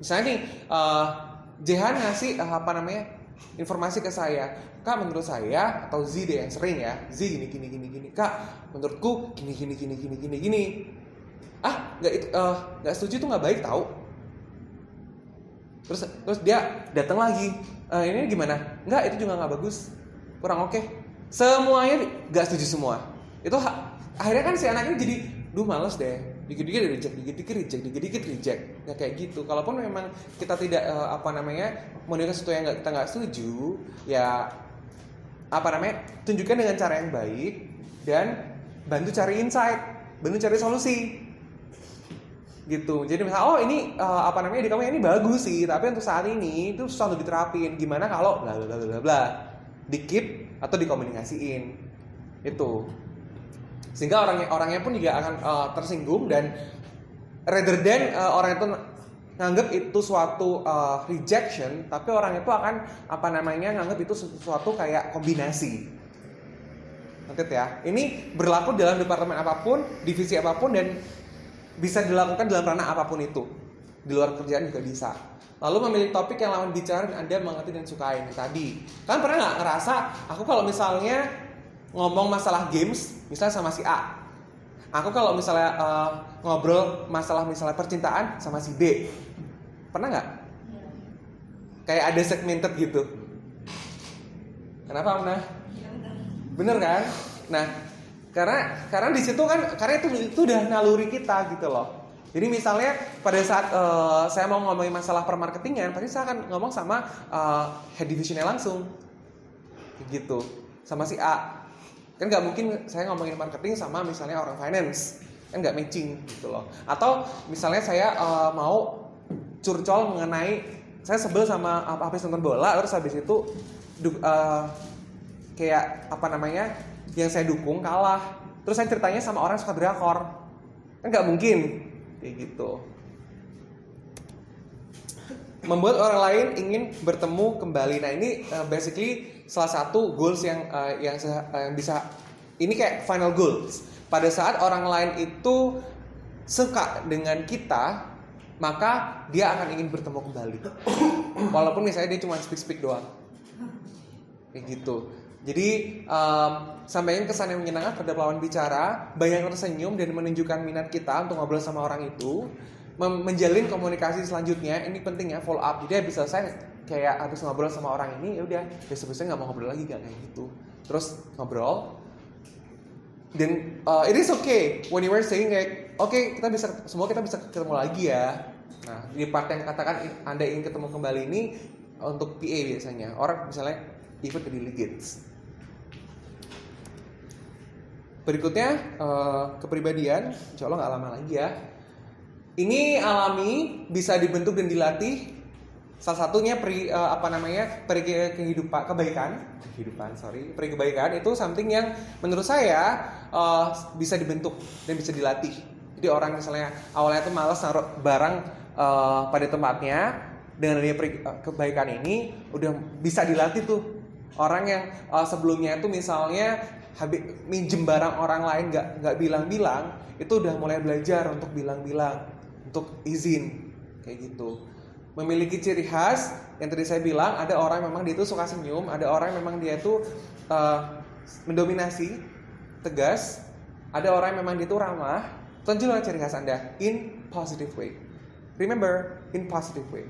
Misalnya nih, eh, Jehan ngasih eh, apa namanya informasi ke saya, kak menurut saya atau Z deh yang sering ya, Z gini gini gini gini, kak menurutku gini gini gini gini gini gini. Ah nggak itu eh, nggak setuju tuh nggak baik tahu terus terus dia datang lagi "Eh, ini gimana? Nggak itu juga nggak bagus. Kurang oke. Semuanya nggak setuju semua. Itu akhirnya kan si anak ini jadi duh males deh dikit-dikit reject dikit-dikit reject dikit-dikit reject. Ya kayak gitu. Kalaupun memang kita tidak eh, apa namanya menunjukkan sesuatu yang kita nggak setuju ya apa namanya tunjukkan dengan cara yang baik dan bantu cari insight bantu cari solusi. Gitu. Jadi misalnya oh ini eh, apa namanya di kamu ini bagus sih tapi untuk saat ini itu susah untuk diterapin. Gimana kalau bla bla bla bla bla di keep atau dikomunikasiin. Itu sehingga orangnya orangnya pun juga akan eh, tersinggung dan rather than eh, orang itu nganggap itu suatu eh, rejection tapi orang itu akan apa namanya nganggap itu sesuatu kayak kombinasi. Ngerti ya? Ini berlaku dalam departemen apa pun divisi apa pun dan bisa dilakukan dalam ranah apa pun itu. Di luar kerjaan juga bisa. Lalu memilih topik yang lawan bicara dan anda mengerti dan sukai Ini tadi. Kan pernah nggak ngerasa aku kalau misalnya ngomong masalah games misalnya sama si A. Aku kalau misalnya eh, ngobrol masalah misalnya percintaan sama si B. Pernah nggak? Kayak ada segmented gitu. Kenapa Amna? bener kan? Nah karena karena di situ kan karena itu itu udah naluri kita gitu loh. Jadi misalnya pada saat eh, saya mau ngomongin masalah permarketingan pasti saya akan ngomong sama eh, head divisionnya langsung. Gitu. Sama si A kan nggak mungkin saya ngomongin marketing sama misalnya orang finance. Kan nggak matching gitu loh. Atau misalnya saya eh, mau curcol mengenai saya sebel sama apa habis nonton bola terus habis itu eh, kayak apa namanya yang saya dukung kalah. Terus saya ceritanya sama orang yang suka drakor. Kan nggak mungkin. Kayak gitu. Membuat orang lain ingin bertemu kembali. Nah ini uh, basically salah satu goals yang uh, yang uh, yang bisa ini kayak final goals pada saat orang lain itu suka dengan kita maka dia akan ingin bertemu kembali. Walaupun misalnya dia cuma speak-speak doang. Kayak gitu. Jadi um, sampaikan kesan yang menyenangkan pada lawan bicara, banyak tersenyum dan menunjukkan minat kita untuk ngobrol sama orang itu, menjalin komunikasi selanjutnya. Ini penting ya follow up. Jadi habis selesai kayak habis ngobrol sama orang ini, ya udah besok besoknya nggak mau ngobrol lagi gak kayak gitu. Terus ngobrol, dan uh, it is okay. When you were saying kayak oke kita bisa semua kita bisa ketemu lagi ya. Nah di part yang katakan anda ingin ketemu kembali ini untuk PA biasanya. Orang misalnya even ke delegates berikutnya uh, kepribadian. Insya Allah nggak lama lagi ya. Ini alami bisa dibentuk dan dilatih salah satunya peri, eh, apa namanya peri ke- kehidupan kebaikan. Kehidupan sorry. Peri kebaikan itu something yang menurut saya eh, bisa dibentuk dan bisa dilatih. Jadi orang misalnya awalnya tuh malas naruh barang eh, pada tempatnya dengan adanya peri kebaikan ini udah bisa dilatih tuh. Orang yang eh, sebelumnya itu misalnya habis minjem barang orang lain nggak nggak bilang-bilang itu udah mulai belajar untuk bilang-bilang untuk izin kayak gitu memiliki ciri khas yang tadi saya bilang ada orang memang dia itu suka senyum ada orang memang dia itu uh, mendominasi tegas ada orang memang dia itu ramah. Tunjuklah ciri khas anda. In positive way. Remember in positive way.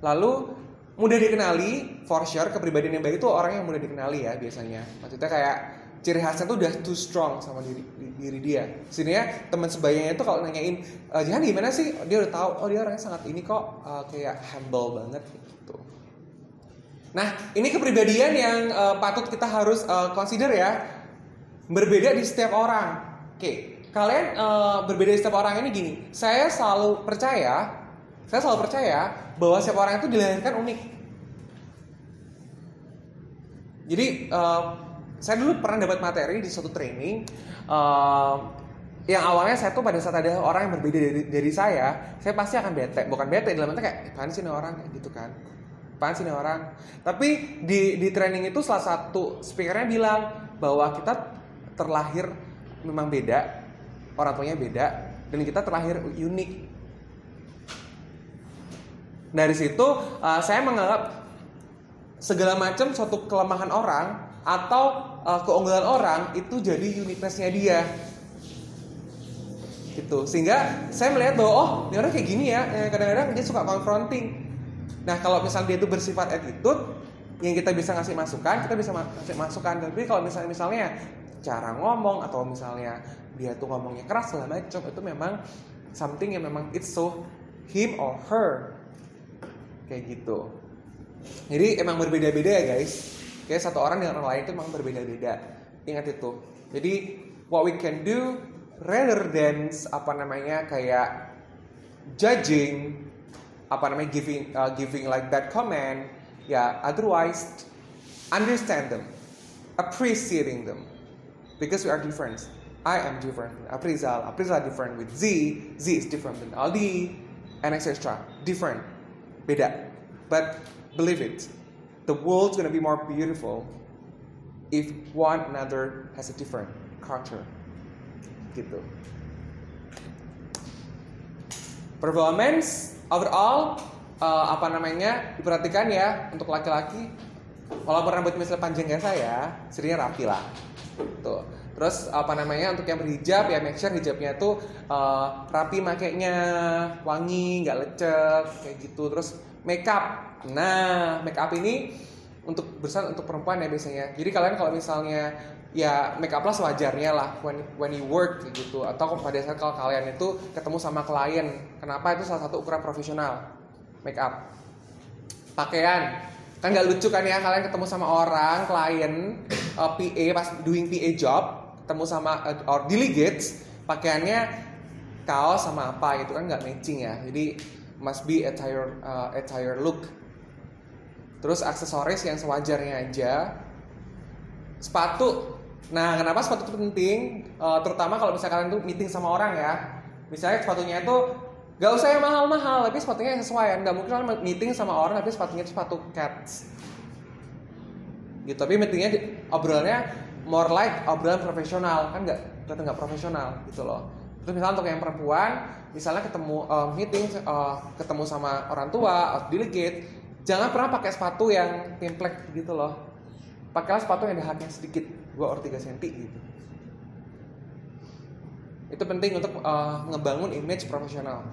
Lalu mudah dikenali for sure kepribadian yang baik itu orang yang mudah dikenali ya biasanya. Maksudnya kayak ciri khasnya tuh udah too strong sama diri, di- diri dia. Sini ya teman sebayanya itu kalau nanyain e, Jihan gimana sih? Dia udah tahu oh dia orangnya sangat ini kok eh, kayak humble banget gitu. Nah ini kepribadian yang eh, patut kita harus eh, consider ya. Berbeda di setiap orang. Oke kalian eh, berbeda di setiap orang ini gini. Saya selalu percaya saya selalu percaya bahwa setiap orang itu dilahirkan unik. Jadi eh, saya dulu pernah dapat materi di suatu training eh, yang awalnya saya tuh pada saat ada orang yang berbeda dari, dari saya, saya pasti akan bete. Bukan bete dalam arti kayak, "Eh, apaan sih ini orang gitu kan? Apaan sih ini orang? Tapi di di training itu salah satu speakernya bilang bahwa kita terlahir memang beda, orang tuanya beda, dan kita terlahir unik. Dari situ eh, saya menganggap segala macam suatu kelemahan orang atau uh, keunggulan orang itu jadi uniquenessnya dia. Gitu. Sehingga saya melihat bahwa oh ini orang kayak gini ya. Eh, kadang-kadang dia suka confronting. Nah kalau misalnya dia itu bersifat attitude yang kita bisa ngasih masukan kita bisa ngasih masukan. Tapi kalau misalnya misalnya cara ngomong atau misalnya dia tuh ngomongnya keras segala macam itu memang something yang memang it's so him or her. Kayak gitu. Jadi emang berbeda-beda ya guys. Kayak satu orang dengan orang lain itu emang berbeda-beda. Ingat itu. Jadi what we can do rather than apa namanya kayak judging apa namanya giving uh, giving like that comment ya otherwise understand them. Appreciating them. Because we are different. I am different. Aprizal. Aprizal different with Z. Z is different than Aldi. And etc different. Beda. But believe it the world's gonna be more beautiful if one another has a different culture. Gitu. Performance overall uh, apa namanya diperhatikan ya untuk laki-laki. Walaupun rambut misalnya panjang kayak saya sirinya rapi lah. Tuh. Terus apa namanya untuk yang berhijab ya make sure hijabnya tuh uh, rapi makainya wangi nggak lecet kayak gitu. Terus makeup. Nah makeup ini untuk besar untuk perempuan ya biasanya. Jadi kalian kalau misalnya ya make up lah sewajarnya lah when when you work gitu. Atau pada saat kalau kalian itu ketemu sama klien. Kenapa? Itu salah satu ukuran profesional make up pakaian. Kan nggak lucu kan ya kalian ketemu sama orang klien uh, PA pas doing PA job ketemu sama uh, or delegates pakaiannya kaos sama apa gitu kan nggak matching ya. Jadi must be attire uh, attire look terus aksesoris yang sewajarnya aja sepatu nah kenapa sepatu itu penting Uh, terutama kalau misalnya kalian tuh meeting sama orang ya misalnya sepatunya itu Gak usah yang mahal-mahal, tapi sepatunya yang sesuai. Gak mungkin kalian meeting sama orang tapi sepatunya itu sepatu cats. Gitu, tapi meetingnya obrolannya more like obrolan profesional kan nggak ternyata nggak profesional gitu loh. Terus misalnya untuk yang perempuan, misalnya ketemu uh, meeting, uh, ketemu sama orang tua, atau delegate, jangan pernah pakai sepatu yang timplek gitu loh. Pakailah sepatu yang ada haknya sedikit, 2 or 3 cm gitu. Itu penting untuk uh, ngebangun image profesional.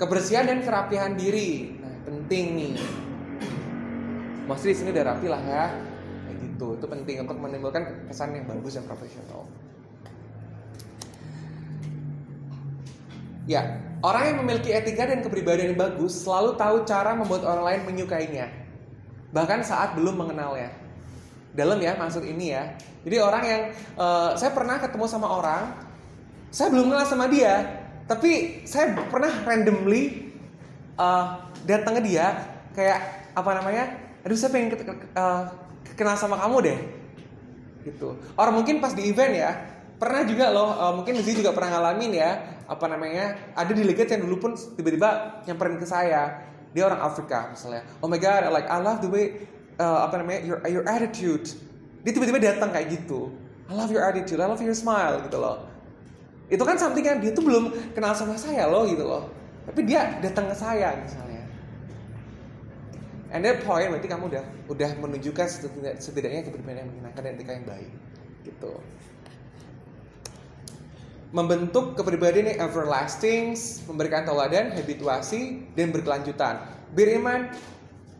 Kebersihan dan kerapihan diri, nah penting nih. Mostly di sini udah rapi lah ya, kayak gitu. Itu penting untuk menimbulkan kesan yang bagus dan profesional. Ya, orang yang memiliki etika dan kepribadian yang bagus selalu tahu cara membuat orang lain menyukainya. Bahkan saat belum mengenalnya. Dalam ya maksud ini ya. Jadi orang yang uh, saya pernah ketemu sama orang, saya belum kenal sama dia, tapi saya pernah randomly uh, datang ke dia kayak apa namanya? Aduh saya pengen uh, kenal sama kamu deh. Gitu. Orang mungkin pas di event ya, pernah juga loh, uh, mungkin Lizzie juga pernah ngalamin ya, apa namanya, ada delegate yang dulu pun tiba-tiba nyamperin ke saya, dia orang Afrika misalnya, oh my god, like I love the way, uh, apa namanya, your your attitude, dia tiba-tiba datang kayak gitu, I love your attitude, I love your smile gitu loh, itu kan something yang dia tuh belum kenal sama saya loh gitu loh, tapi dia datang ke saya misalnya, and that point berarti kamu udah udah menunjukkan setidaknya kepribadian yang menyenangkan dan etika yang baik gitu membentuk kepribadian yang everlasting, memberikan teladan, habituasi, dan berkelanjutan. Beriman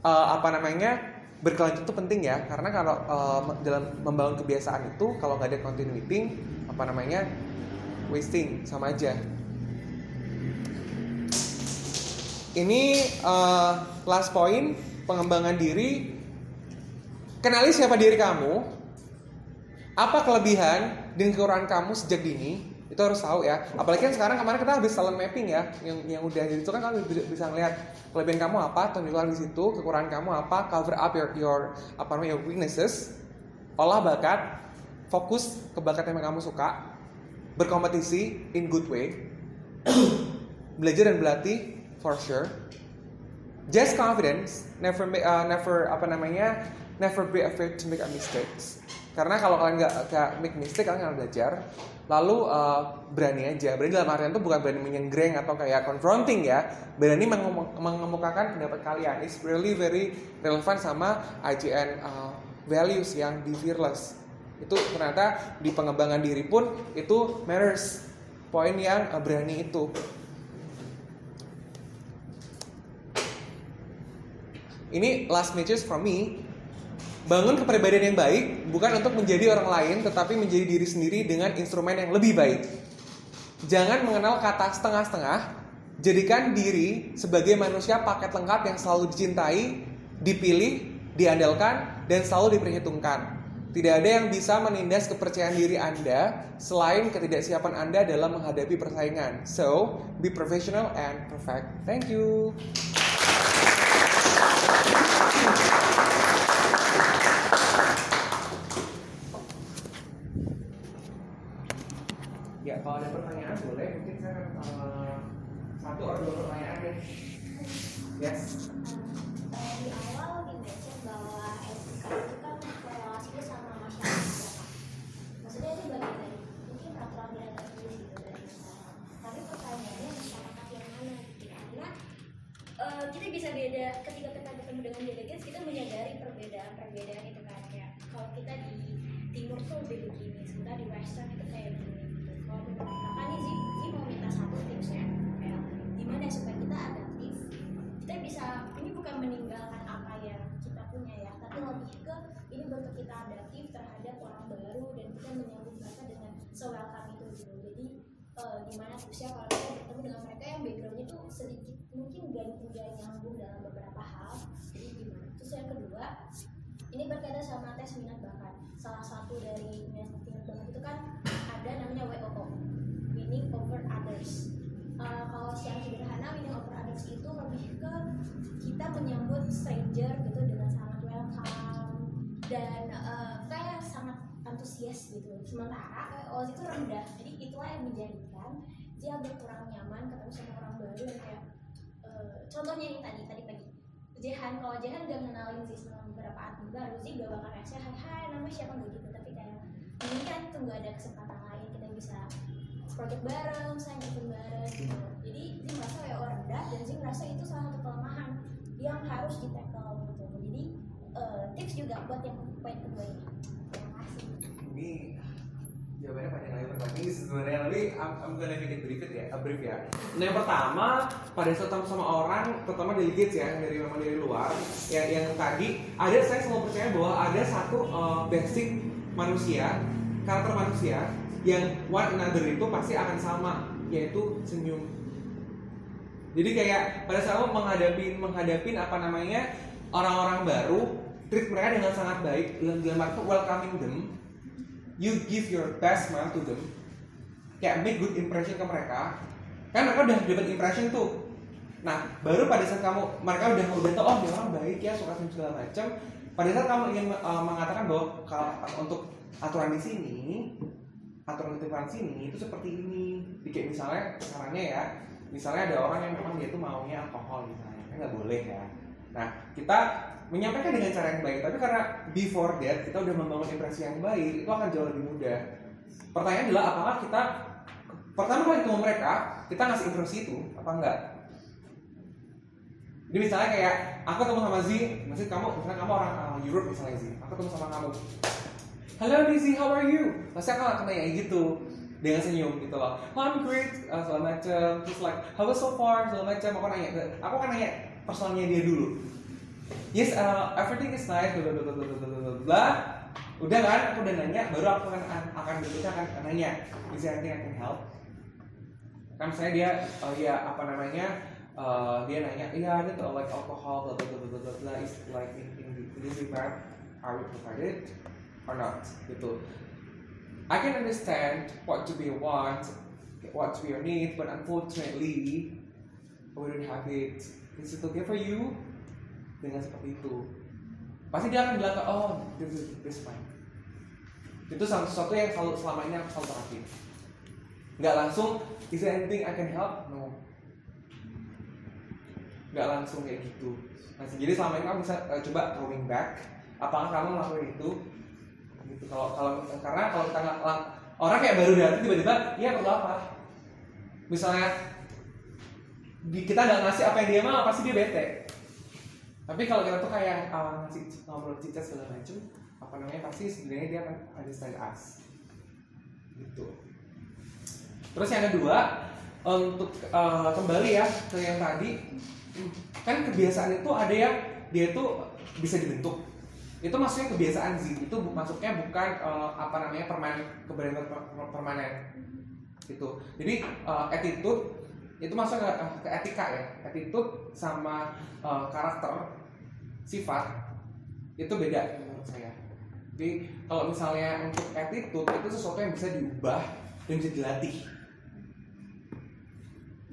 uh, apa namanya berkelanjut itu penting ya, karena kalau uh, dalam membangun kebiasaan itu kalau nggak ada continuity, apa namanya wasting sama aja. Ini uh, last point pengembangan diri. Kenali siapa diri kamu, apa kelebihan dan kekurangan kamu sejak dini, itu harus tahu ya. Apalagi kan sekarang kemarin kita habis talent mapping ya. Yang yang udah jadi itu kan kamu bisa ngeliat kelebihan kamu apa tunjukkan di situ kekurangan kamu apa cover up your your apa namanya weaknesses olah bakat fokus ke bakat yang kamu suka berkompetisi in good way belajar dan berlatih for sure. Just confidence never uh, never apa namanya never be afraid to make a mistakes karena kalau kalian nggak nggak make mistake kalian nggak belajar lalu uh, berani aja. Berani dalam artian itu bukan berani menyenggreng atau kayak confronting ya. Berani mengemukakan pendapat kalian. It's really very relevan sama IGN uh, values yang be fearless. Itu ternyata di pengembangan diri pun itu matters. Poin yang uh, berani itu. Ini last message from me Bangun kepribadian yang baik bukan untuk menjadi orang lain, tetapi menjadi diri sendiri dengan instrumen yang lebih baik. Jangan mengenal kata setengah-setengah. Jadikan diri sebagai manusia paket lengkap yang selalu dicintai, dipilih, diandalkan, dan selalu diperhitungkan. Tidak ada yang bisa menindas kepercayaan diri Anda selain ketidaksiapan Anda dalam menghadapi persaingan. So, be professional and perfect. Thank you. Ya, kalau ada pertanyaan boleh, mungkin saya uh, satu atau dua pertanyaan deh. Yes. Di awal dibaca bahwa etika itu kan korelasinya sama masyarakat. Maksudnya ini bagian dari mungkin peraturan yang tertulis gitu dari. Tapi pertanyaannya masyarakat yang mana gitu? Karena uh, kita bisa beda ketika kita ketemu dengan delegates kita menyadari perbedaan-perbedaan itu kan kayak kalau kita di timur tuh lebih begini, sementara di western ini bentuk kita adaptif terhadap orang baru dan kita menyambut mereka dengan se-welcome itu gitu. Jadi eh, gimana tipsnya kalau kita bertemu dengan mereka yang backgroundnya tuh sedikit mungkin gak nggak nyambung dalam beberapa hal. Jadi gimana? Terus yang kedua ini berkaitan sama tes minat bakat. Salah satu dari minat bakat itu kan ada namanya WOO winning over others. Uh, kalau secara sederhana winning over others itu lebih ke kita menyambut stranger gitu dengan sangat welcome dan uh, kayak sangat antusias gitu. Sementara WOO itu rendah. Jadi itulah yang menjadikan dia agak kurang nyaman ketemu sama orang baru yang kayak uh, contohnya yang tadi tadi pagi. Jehan kalau Jehan gak kenalin sih sama beberapa admin baru sih gak bakal reaksi hai hai nama siapa? Nggak gitu. Tapi kayak ini kan tuh gak ada kesempatan lain kita bisa project bareng misalnya bikin bareng gitu. Jadi dia merasa kayak orang rendah dan dia merasa itu salah satu kelemahan yang harus jadi eh, tips juga buat yang poin kedua ini Ini jawabannya panjang lebar tapi sebenarnya tapi I'm, I'm gonna make brief ya, a brief ya. Nah yang pertama pada saat ketemu sama orang, terutama delegates ya dari memang dari luar, yang yang tadi ada saya selalu percaya bahwa ada satu uh, basic manusia, karakter manusia yang one another itu pasti akan sama, yaitu senyum. Jadi kayak pada saat menghadapi menghadapi apa namanya orang-orang baru, treat mereka dengan sangat baik, dalam arti welcoming them, you give your best smile to them. Kayak make good impression ke mereka. Kan mereka udah dapat impression tuh. Nah baru pada saat kamu mereka udah udah tahu oh dia orang baik ya suka segala macam pada saat kamu ingin uh, mengatakan bahwa kalau untuk aturan di sini aturan di sini itu seperti ini. Kayak misalnya caranya ya misalnya ada orang yang memang dia tuh maunya alkohol misalnya kan nggak boleh ya. Nah kita menyampaikan dengan cara yang baik tapi karena before that kita udah membangun impresi yang baik itu akan jauh lebih mudah pertanyaan adalah apakah kita pertama kali ketemu mereka kita ngasih impresi itu apa enggak jadi misalnya kayak aku ketemu sama Z maksud kamu misalnya kamu orang uh, Europe misalnya Z aku ketemu sama kamu Hello Dizzy, how are you? Pasti aku akan nanya gitu dengan senyum gitu loh. Oh, I'm great, uh, segala macam. Terus like, how was so far? Segala macam. Aku nanya, aku akan nanya personalnya dia dulu. Yes, uh, everything is nice. Blah, blah, blah, blah, blah, blah. Udah kan, aku udah nanya, baru aku akan akan berikutnya akan nanya, is there anything help? Kan saya dia, oh ya apa namanya, uh, dia nanya, iya ada tuh like alcohol, blah blah blah blah, blah. is like in, in, this environment, are we provided or not? Gitu. I can understand what to be want, what to be your need, but unfortunately, we don't have it. Is it okay for you? Dengan seperti itu, pasti dia akan bilang, oh, this is this is fine. Itu sesuatu yang selalu selama ini aku selalu terapin. Nggak langsung, is there anything I can help? No. Nggak langsung kayak gitu. Nah, jadi selama ini kamu bisa uh, coba throwing back. Apakah kamu ngelakuin itu? Gitu. Kalau kalau karena kalau kita nggak orang kayak baru datang tiba-tiba, iya perlu apa? Misalnya kita nggak ngasih apa yang dia mau, pasti dia bete. Tapi kalau kita tuh kayak uh, ngobrol cicat segala macam, apa namanya pasti sebenarnya dia akan understand us. Gitu. Terus yang kedua untuk uh, kembali ya ke yang tadi, kan kebiasaan itu ada yang dia tuh bisa dibentuk. Itu maksudnya kebiasaan sih. Itu masuknya bukan uh, apa namanya permanen per- permanen. Gitu. Jadi uh, attitude itu masuk ke, ke etika ya. Attitude sama uh, karakter sifat itu beda menurut saya. Jadi kalau misalnya untuk attitude itu sesuatu yang bisa diubah dan bisa dilatih.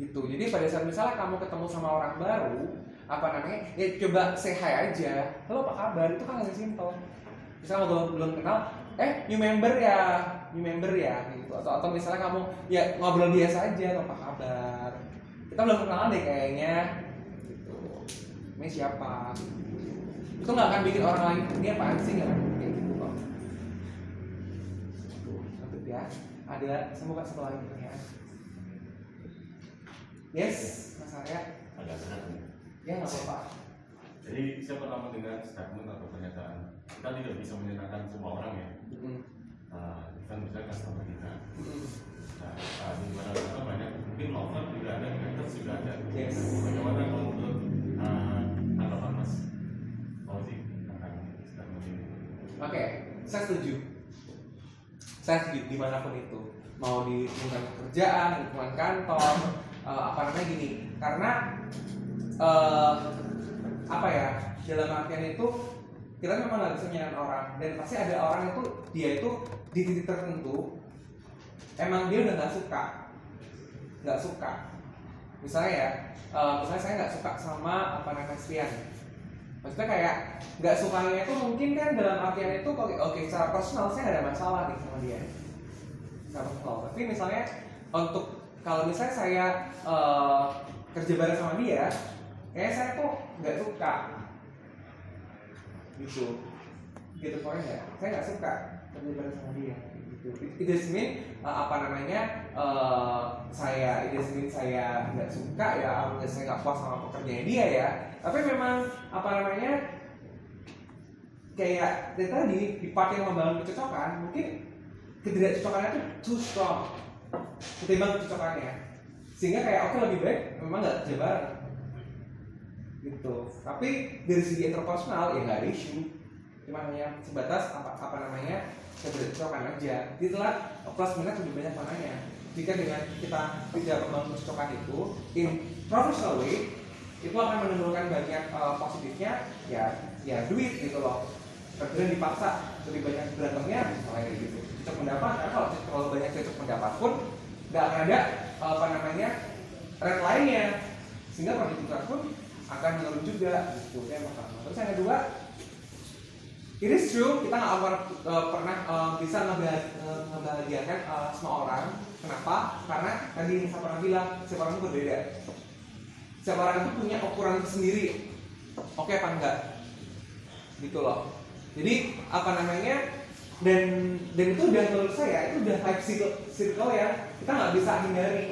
Gitu. Jadi pada saat misalnya kamu ketemu sama orang baru, apa namanya? Ya coba hi aja. Halo apa kabar? Itu kan lebih simpel. Misalnya kalau belum, belum kenal, eh new member ya, new member ya gitu. Atau atau misalnya kamu ya ngobrol biasa aja, atau apa kabar? Kita belum kenalan deh kayaknya. Gitu. Ini siapa? Itu nggak akan bikin orang lain ini apaan sih nggak akan kayak gitu kok. Tuh, Untuk ya. Ada semoga satu lagi pertanyaan. Yes, Mas Arya. agak nih. Ya nggak apa-apa. Jadi saya pernah mendengar statement atau pernyataan kita tidak bisa menyenangkan semua orang ya. Mm-mm. Nah, kita misalnya customer kita. Mm-mm. Di mana mana banyak mungkin lover juga ada, haters juga ada. Yes. Bagaimana kalau menurut uh, tanggapan Mas Fauzi tentang ini? Oke, saya setuju. Saya setuju di mana pun itu, mau di lingkungan pekerjaan, lingkungan kantor, eh, apa namanya gini. Karena eh, apa ya dalam artian itu kita memang nggak bisa menyenangkan orang dan pasti ada orang itu dia itu di titik tertentu emang dia udah nggak suka. Nggak suka. Misalnya ya eh, misalnya saya nggak suka sama apa namanya Christian maksudnya kayak nggak sukanya itu mungkin kan dalam artian itu oke oke secara personal saya nggak ada masalah nih sama dia. Secara personal. Tapi misalnya untuk kalau misalnya saya eh, kerja bareng sama dia kayaknya saya tuh nggak suka. Gitu. Gitu pokoknya saya nggak suka kerja bareng sama dia. It doesn't mean uh, apa namanya uh, saya it mean saya nggak suka ya, alias saya nggak puas sama pekerjaannya dia ya. Tapi memang apa namanya kayak dari tadi di part yang membangun kecocokan mungkin ketidakcocokannya tuh too strong ketimbang kecocokannya. Sehingga kayak oke lebih baik memang nggak bareng. Gitu. Tapi dari segi interpersonal ya nggak ada isu cuma hanya sebatas apa apa namanya ketidakcocokan aja. Itulah plus minus lebih banyak mananya jika dengan kita tidak membangun kecocokan itu in professional way itu akan menimbulkan banyak uh, positifnya ya ya duit gitu loh. Kerjaan dipaksa lebih banyak berantemnya misalnya kayak gitu. Cocok pendapat karena kalau terlalu banyak cocok pendapat pun nggak akan ada apa namanya red lainnya. Sehingga produktivitas pun akan menurun juga gitu. Ya maka terus yang kedua it is true kita nggak akan uh, pernah uh, bisa uh, ngebahagiakan uh, semua orang. Kenapa? Karena tadi yang saya pernah bilang setiap orang itu berbeda. Setiap orang itu punya ukuran sendiri. Oke apa enggak? Gitu loh. Jadi apa namanya dan dan itu udah menurut saya itu udah type circle, circle yang kita nggak bisa hindari.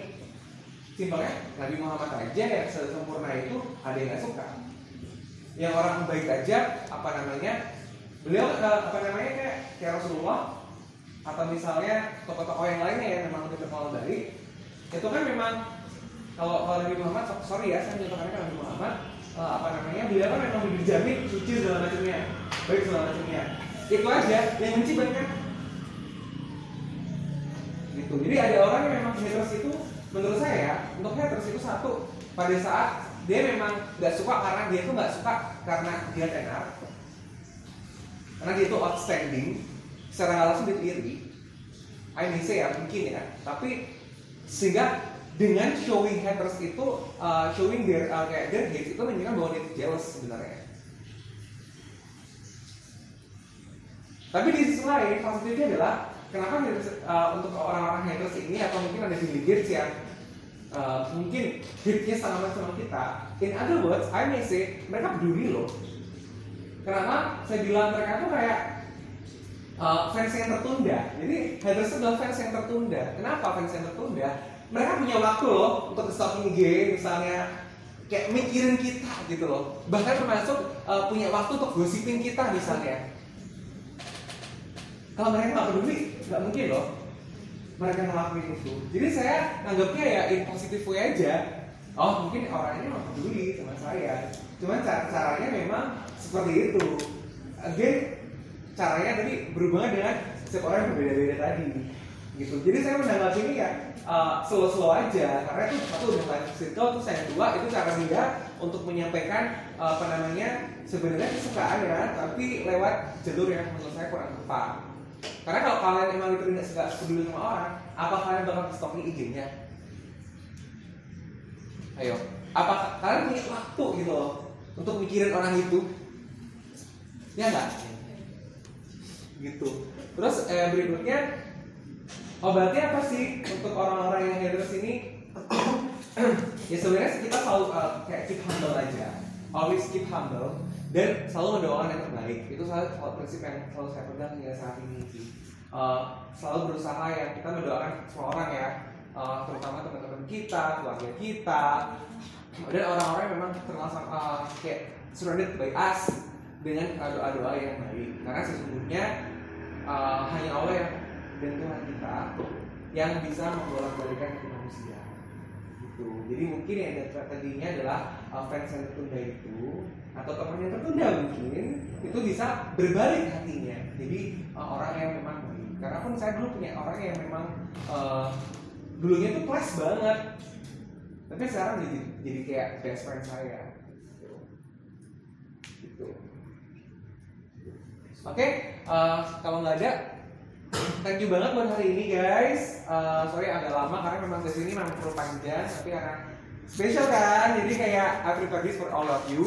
Simpelnya Nabi Muhammad aja yang sempurna itu ada yang nggak suka. Yang orang baik aja apa namanya beliau eh, apa namanya kayak kayak Rasulullah atau misalnya tokoh-tokoh yang lainnya yang memang lebih terkenal baik itu kan memang kalau kalau Nabi Muhammad so- sorry ya saya menyatakan Nabi Muhammad eh, apa namanya beliau kan memang dijamin suci segala macamnya baik segala macamnya. Itu aja yang benci banyak gitu. Jadi ada orang yang memang haters itu menurut saya ya untuk haters itu satu pada saat dia memang nggak suka karena dia tuh nggak suka karena dia tenar karena dia itu outstanding secara nggak langsung dia iri I may say ya mungkin ya. Tapi sehingga dengan showing haters itu uh, showing their uh, kayak their hate itu menunjukkan bahwa dia itu jealous sebenarnya. Tapi di sisi lain positifnya adalah kenapa uh, untuk orang-orang haters ini atau mungkin ada Bill Gates yang uh, mungkin hate-nya sama sama kita. In other words I may say mereka peduli loh kenapa? Saya bilang mereka tuh kayak uh, fans yang tertunda. Jadi haters adalah fans yang tertunda. Kenapa fans yang tertunda? Mereka punya waktu loh untuk stalking IG misalnya kayak mikirin kita gitu loh. Bahkan termasuk uh, punya waktu untuk gosipin kita misalnya. Kalau mereka nggak peduli nggak mungkin loh mereka ngelakuin itu. Jadi saya anggapnya ya in positive way aja. Oh mungkin orang ini nggak peduli sama saya. Cuman cara caranya memang seperti itu. Again caranya tadi berhubungan dengan setiap orang yang berbeda-beda tadi gitu. Jadi saya menanggapi ini ya uh, slow-slow aja karena itu satu udah life circle terus yang kedua itu cara dia untuk menyampaikan uh, apa namanya sebenarnya kesukaannya tapi lewat jalur yang menurut saya kurang tepat. Karena kalau kalian emang itu tidak suka peduli sama orang apa kalian bakal stalking IG-nya? Ayo. Apa kalian punya waktu gitu loh untuk mikirin orang itu ya enggak gitu. Terus eh, berikutnya obatnya apa sih untuk orang-orang yang haters ini? Ya sebenarnya kita selalu uh, kayak keep humble aja. Always keep humble dan selalu mendoakan yang terbaik. Itu salah prinsip yang selalu saya pegang hingga saat ini sih. Uh, selalu berusaha ya kita mendoakan semua orang ya. Uh, terutama teman-teman kita keluarga kita dan orang-orang yang memang sama uh, kayak surrounded by us dengan doa-doa yang baik. Karena sesungguhnya uh, hanya Allah yang dan Tuhan kita yang bisa membolak-balikan hati manusia. Gitu. Jadi mungkin yang tadinya adalah uh, fans yang tertunda itu atau teman yang tertunda mungkin itu bisa berbalik hatinya. Jadi uh, orang yang memang baik. Karena pun saya dulu punya orang yang memang uh, dulunya tuh kelas banget. Tapi sekarang jadi jadi kayak best friend saya. Gitu oke uh, kalau nggak ada thank you banget buat hari ini guys uh, sorry agak lama karena memang di sini memang perlu panjang tapi karena spesial kan jadi kayak I prepare this for all of you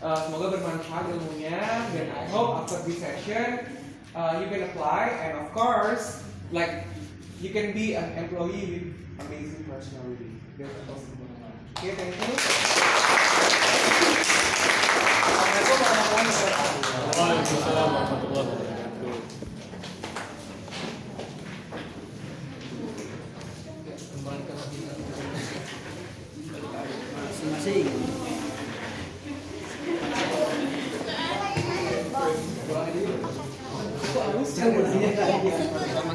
Uh, semoga bermanfaat ilmunya dan I hope after this session uh, you can apply and of course like you can be an employee with amazing personality. That's possible. Okay, thank you. Assalamualaikum warahmatullahi wabarakatuh. Waalaikumsalam warahmatullahi wabarakatuh.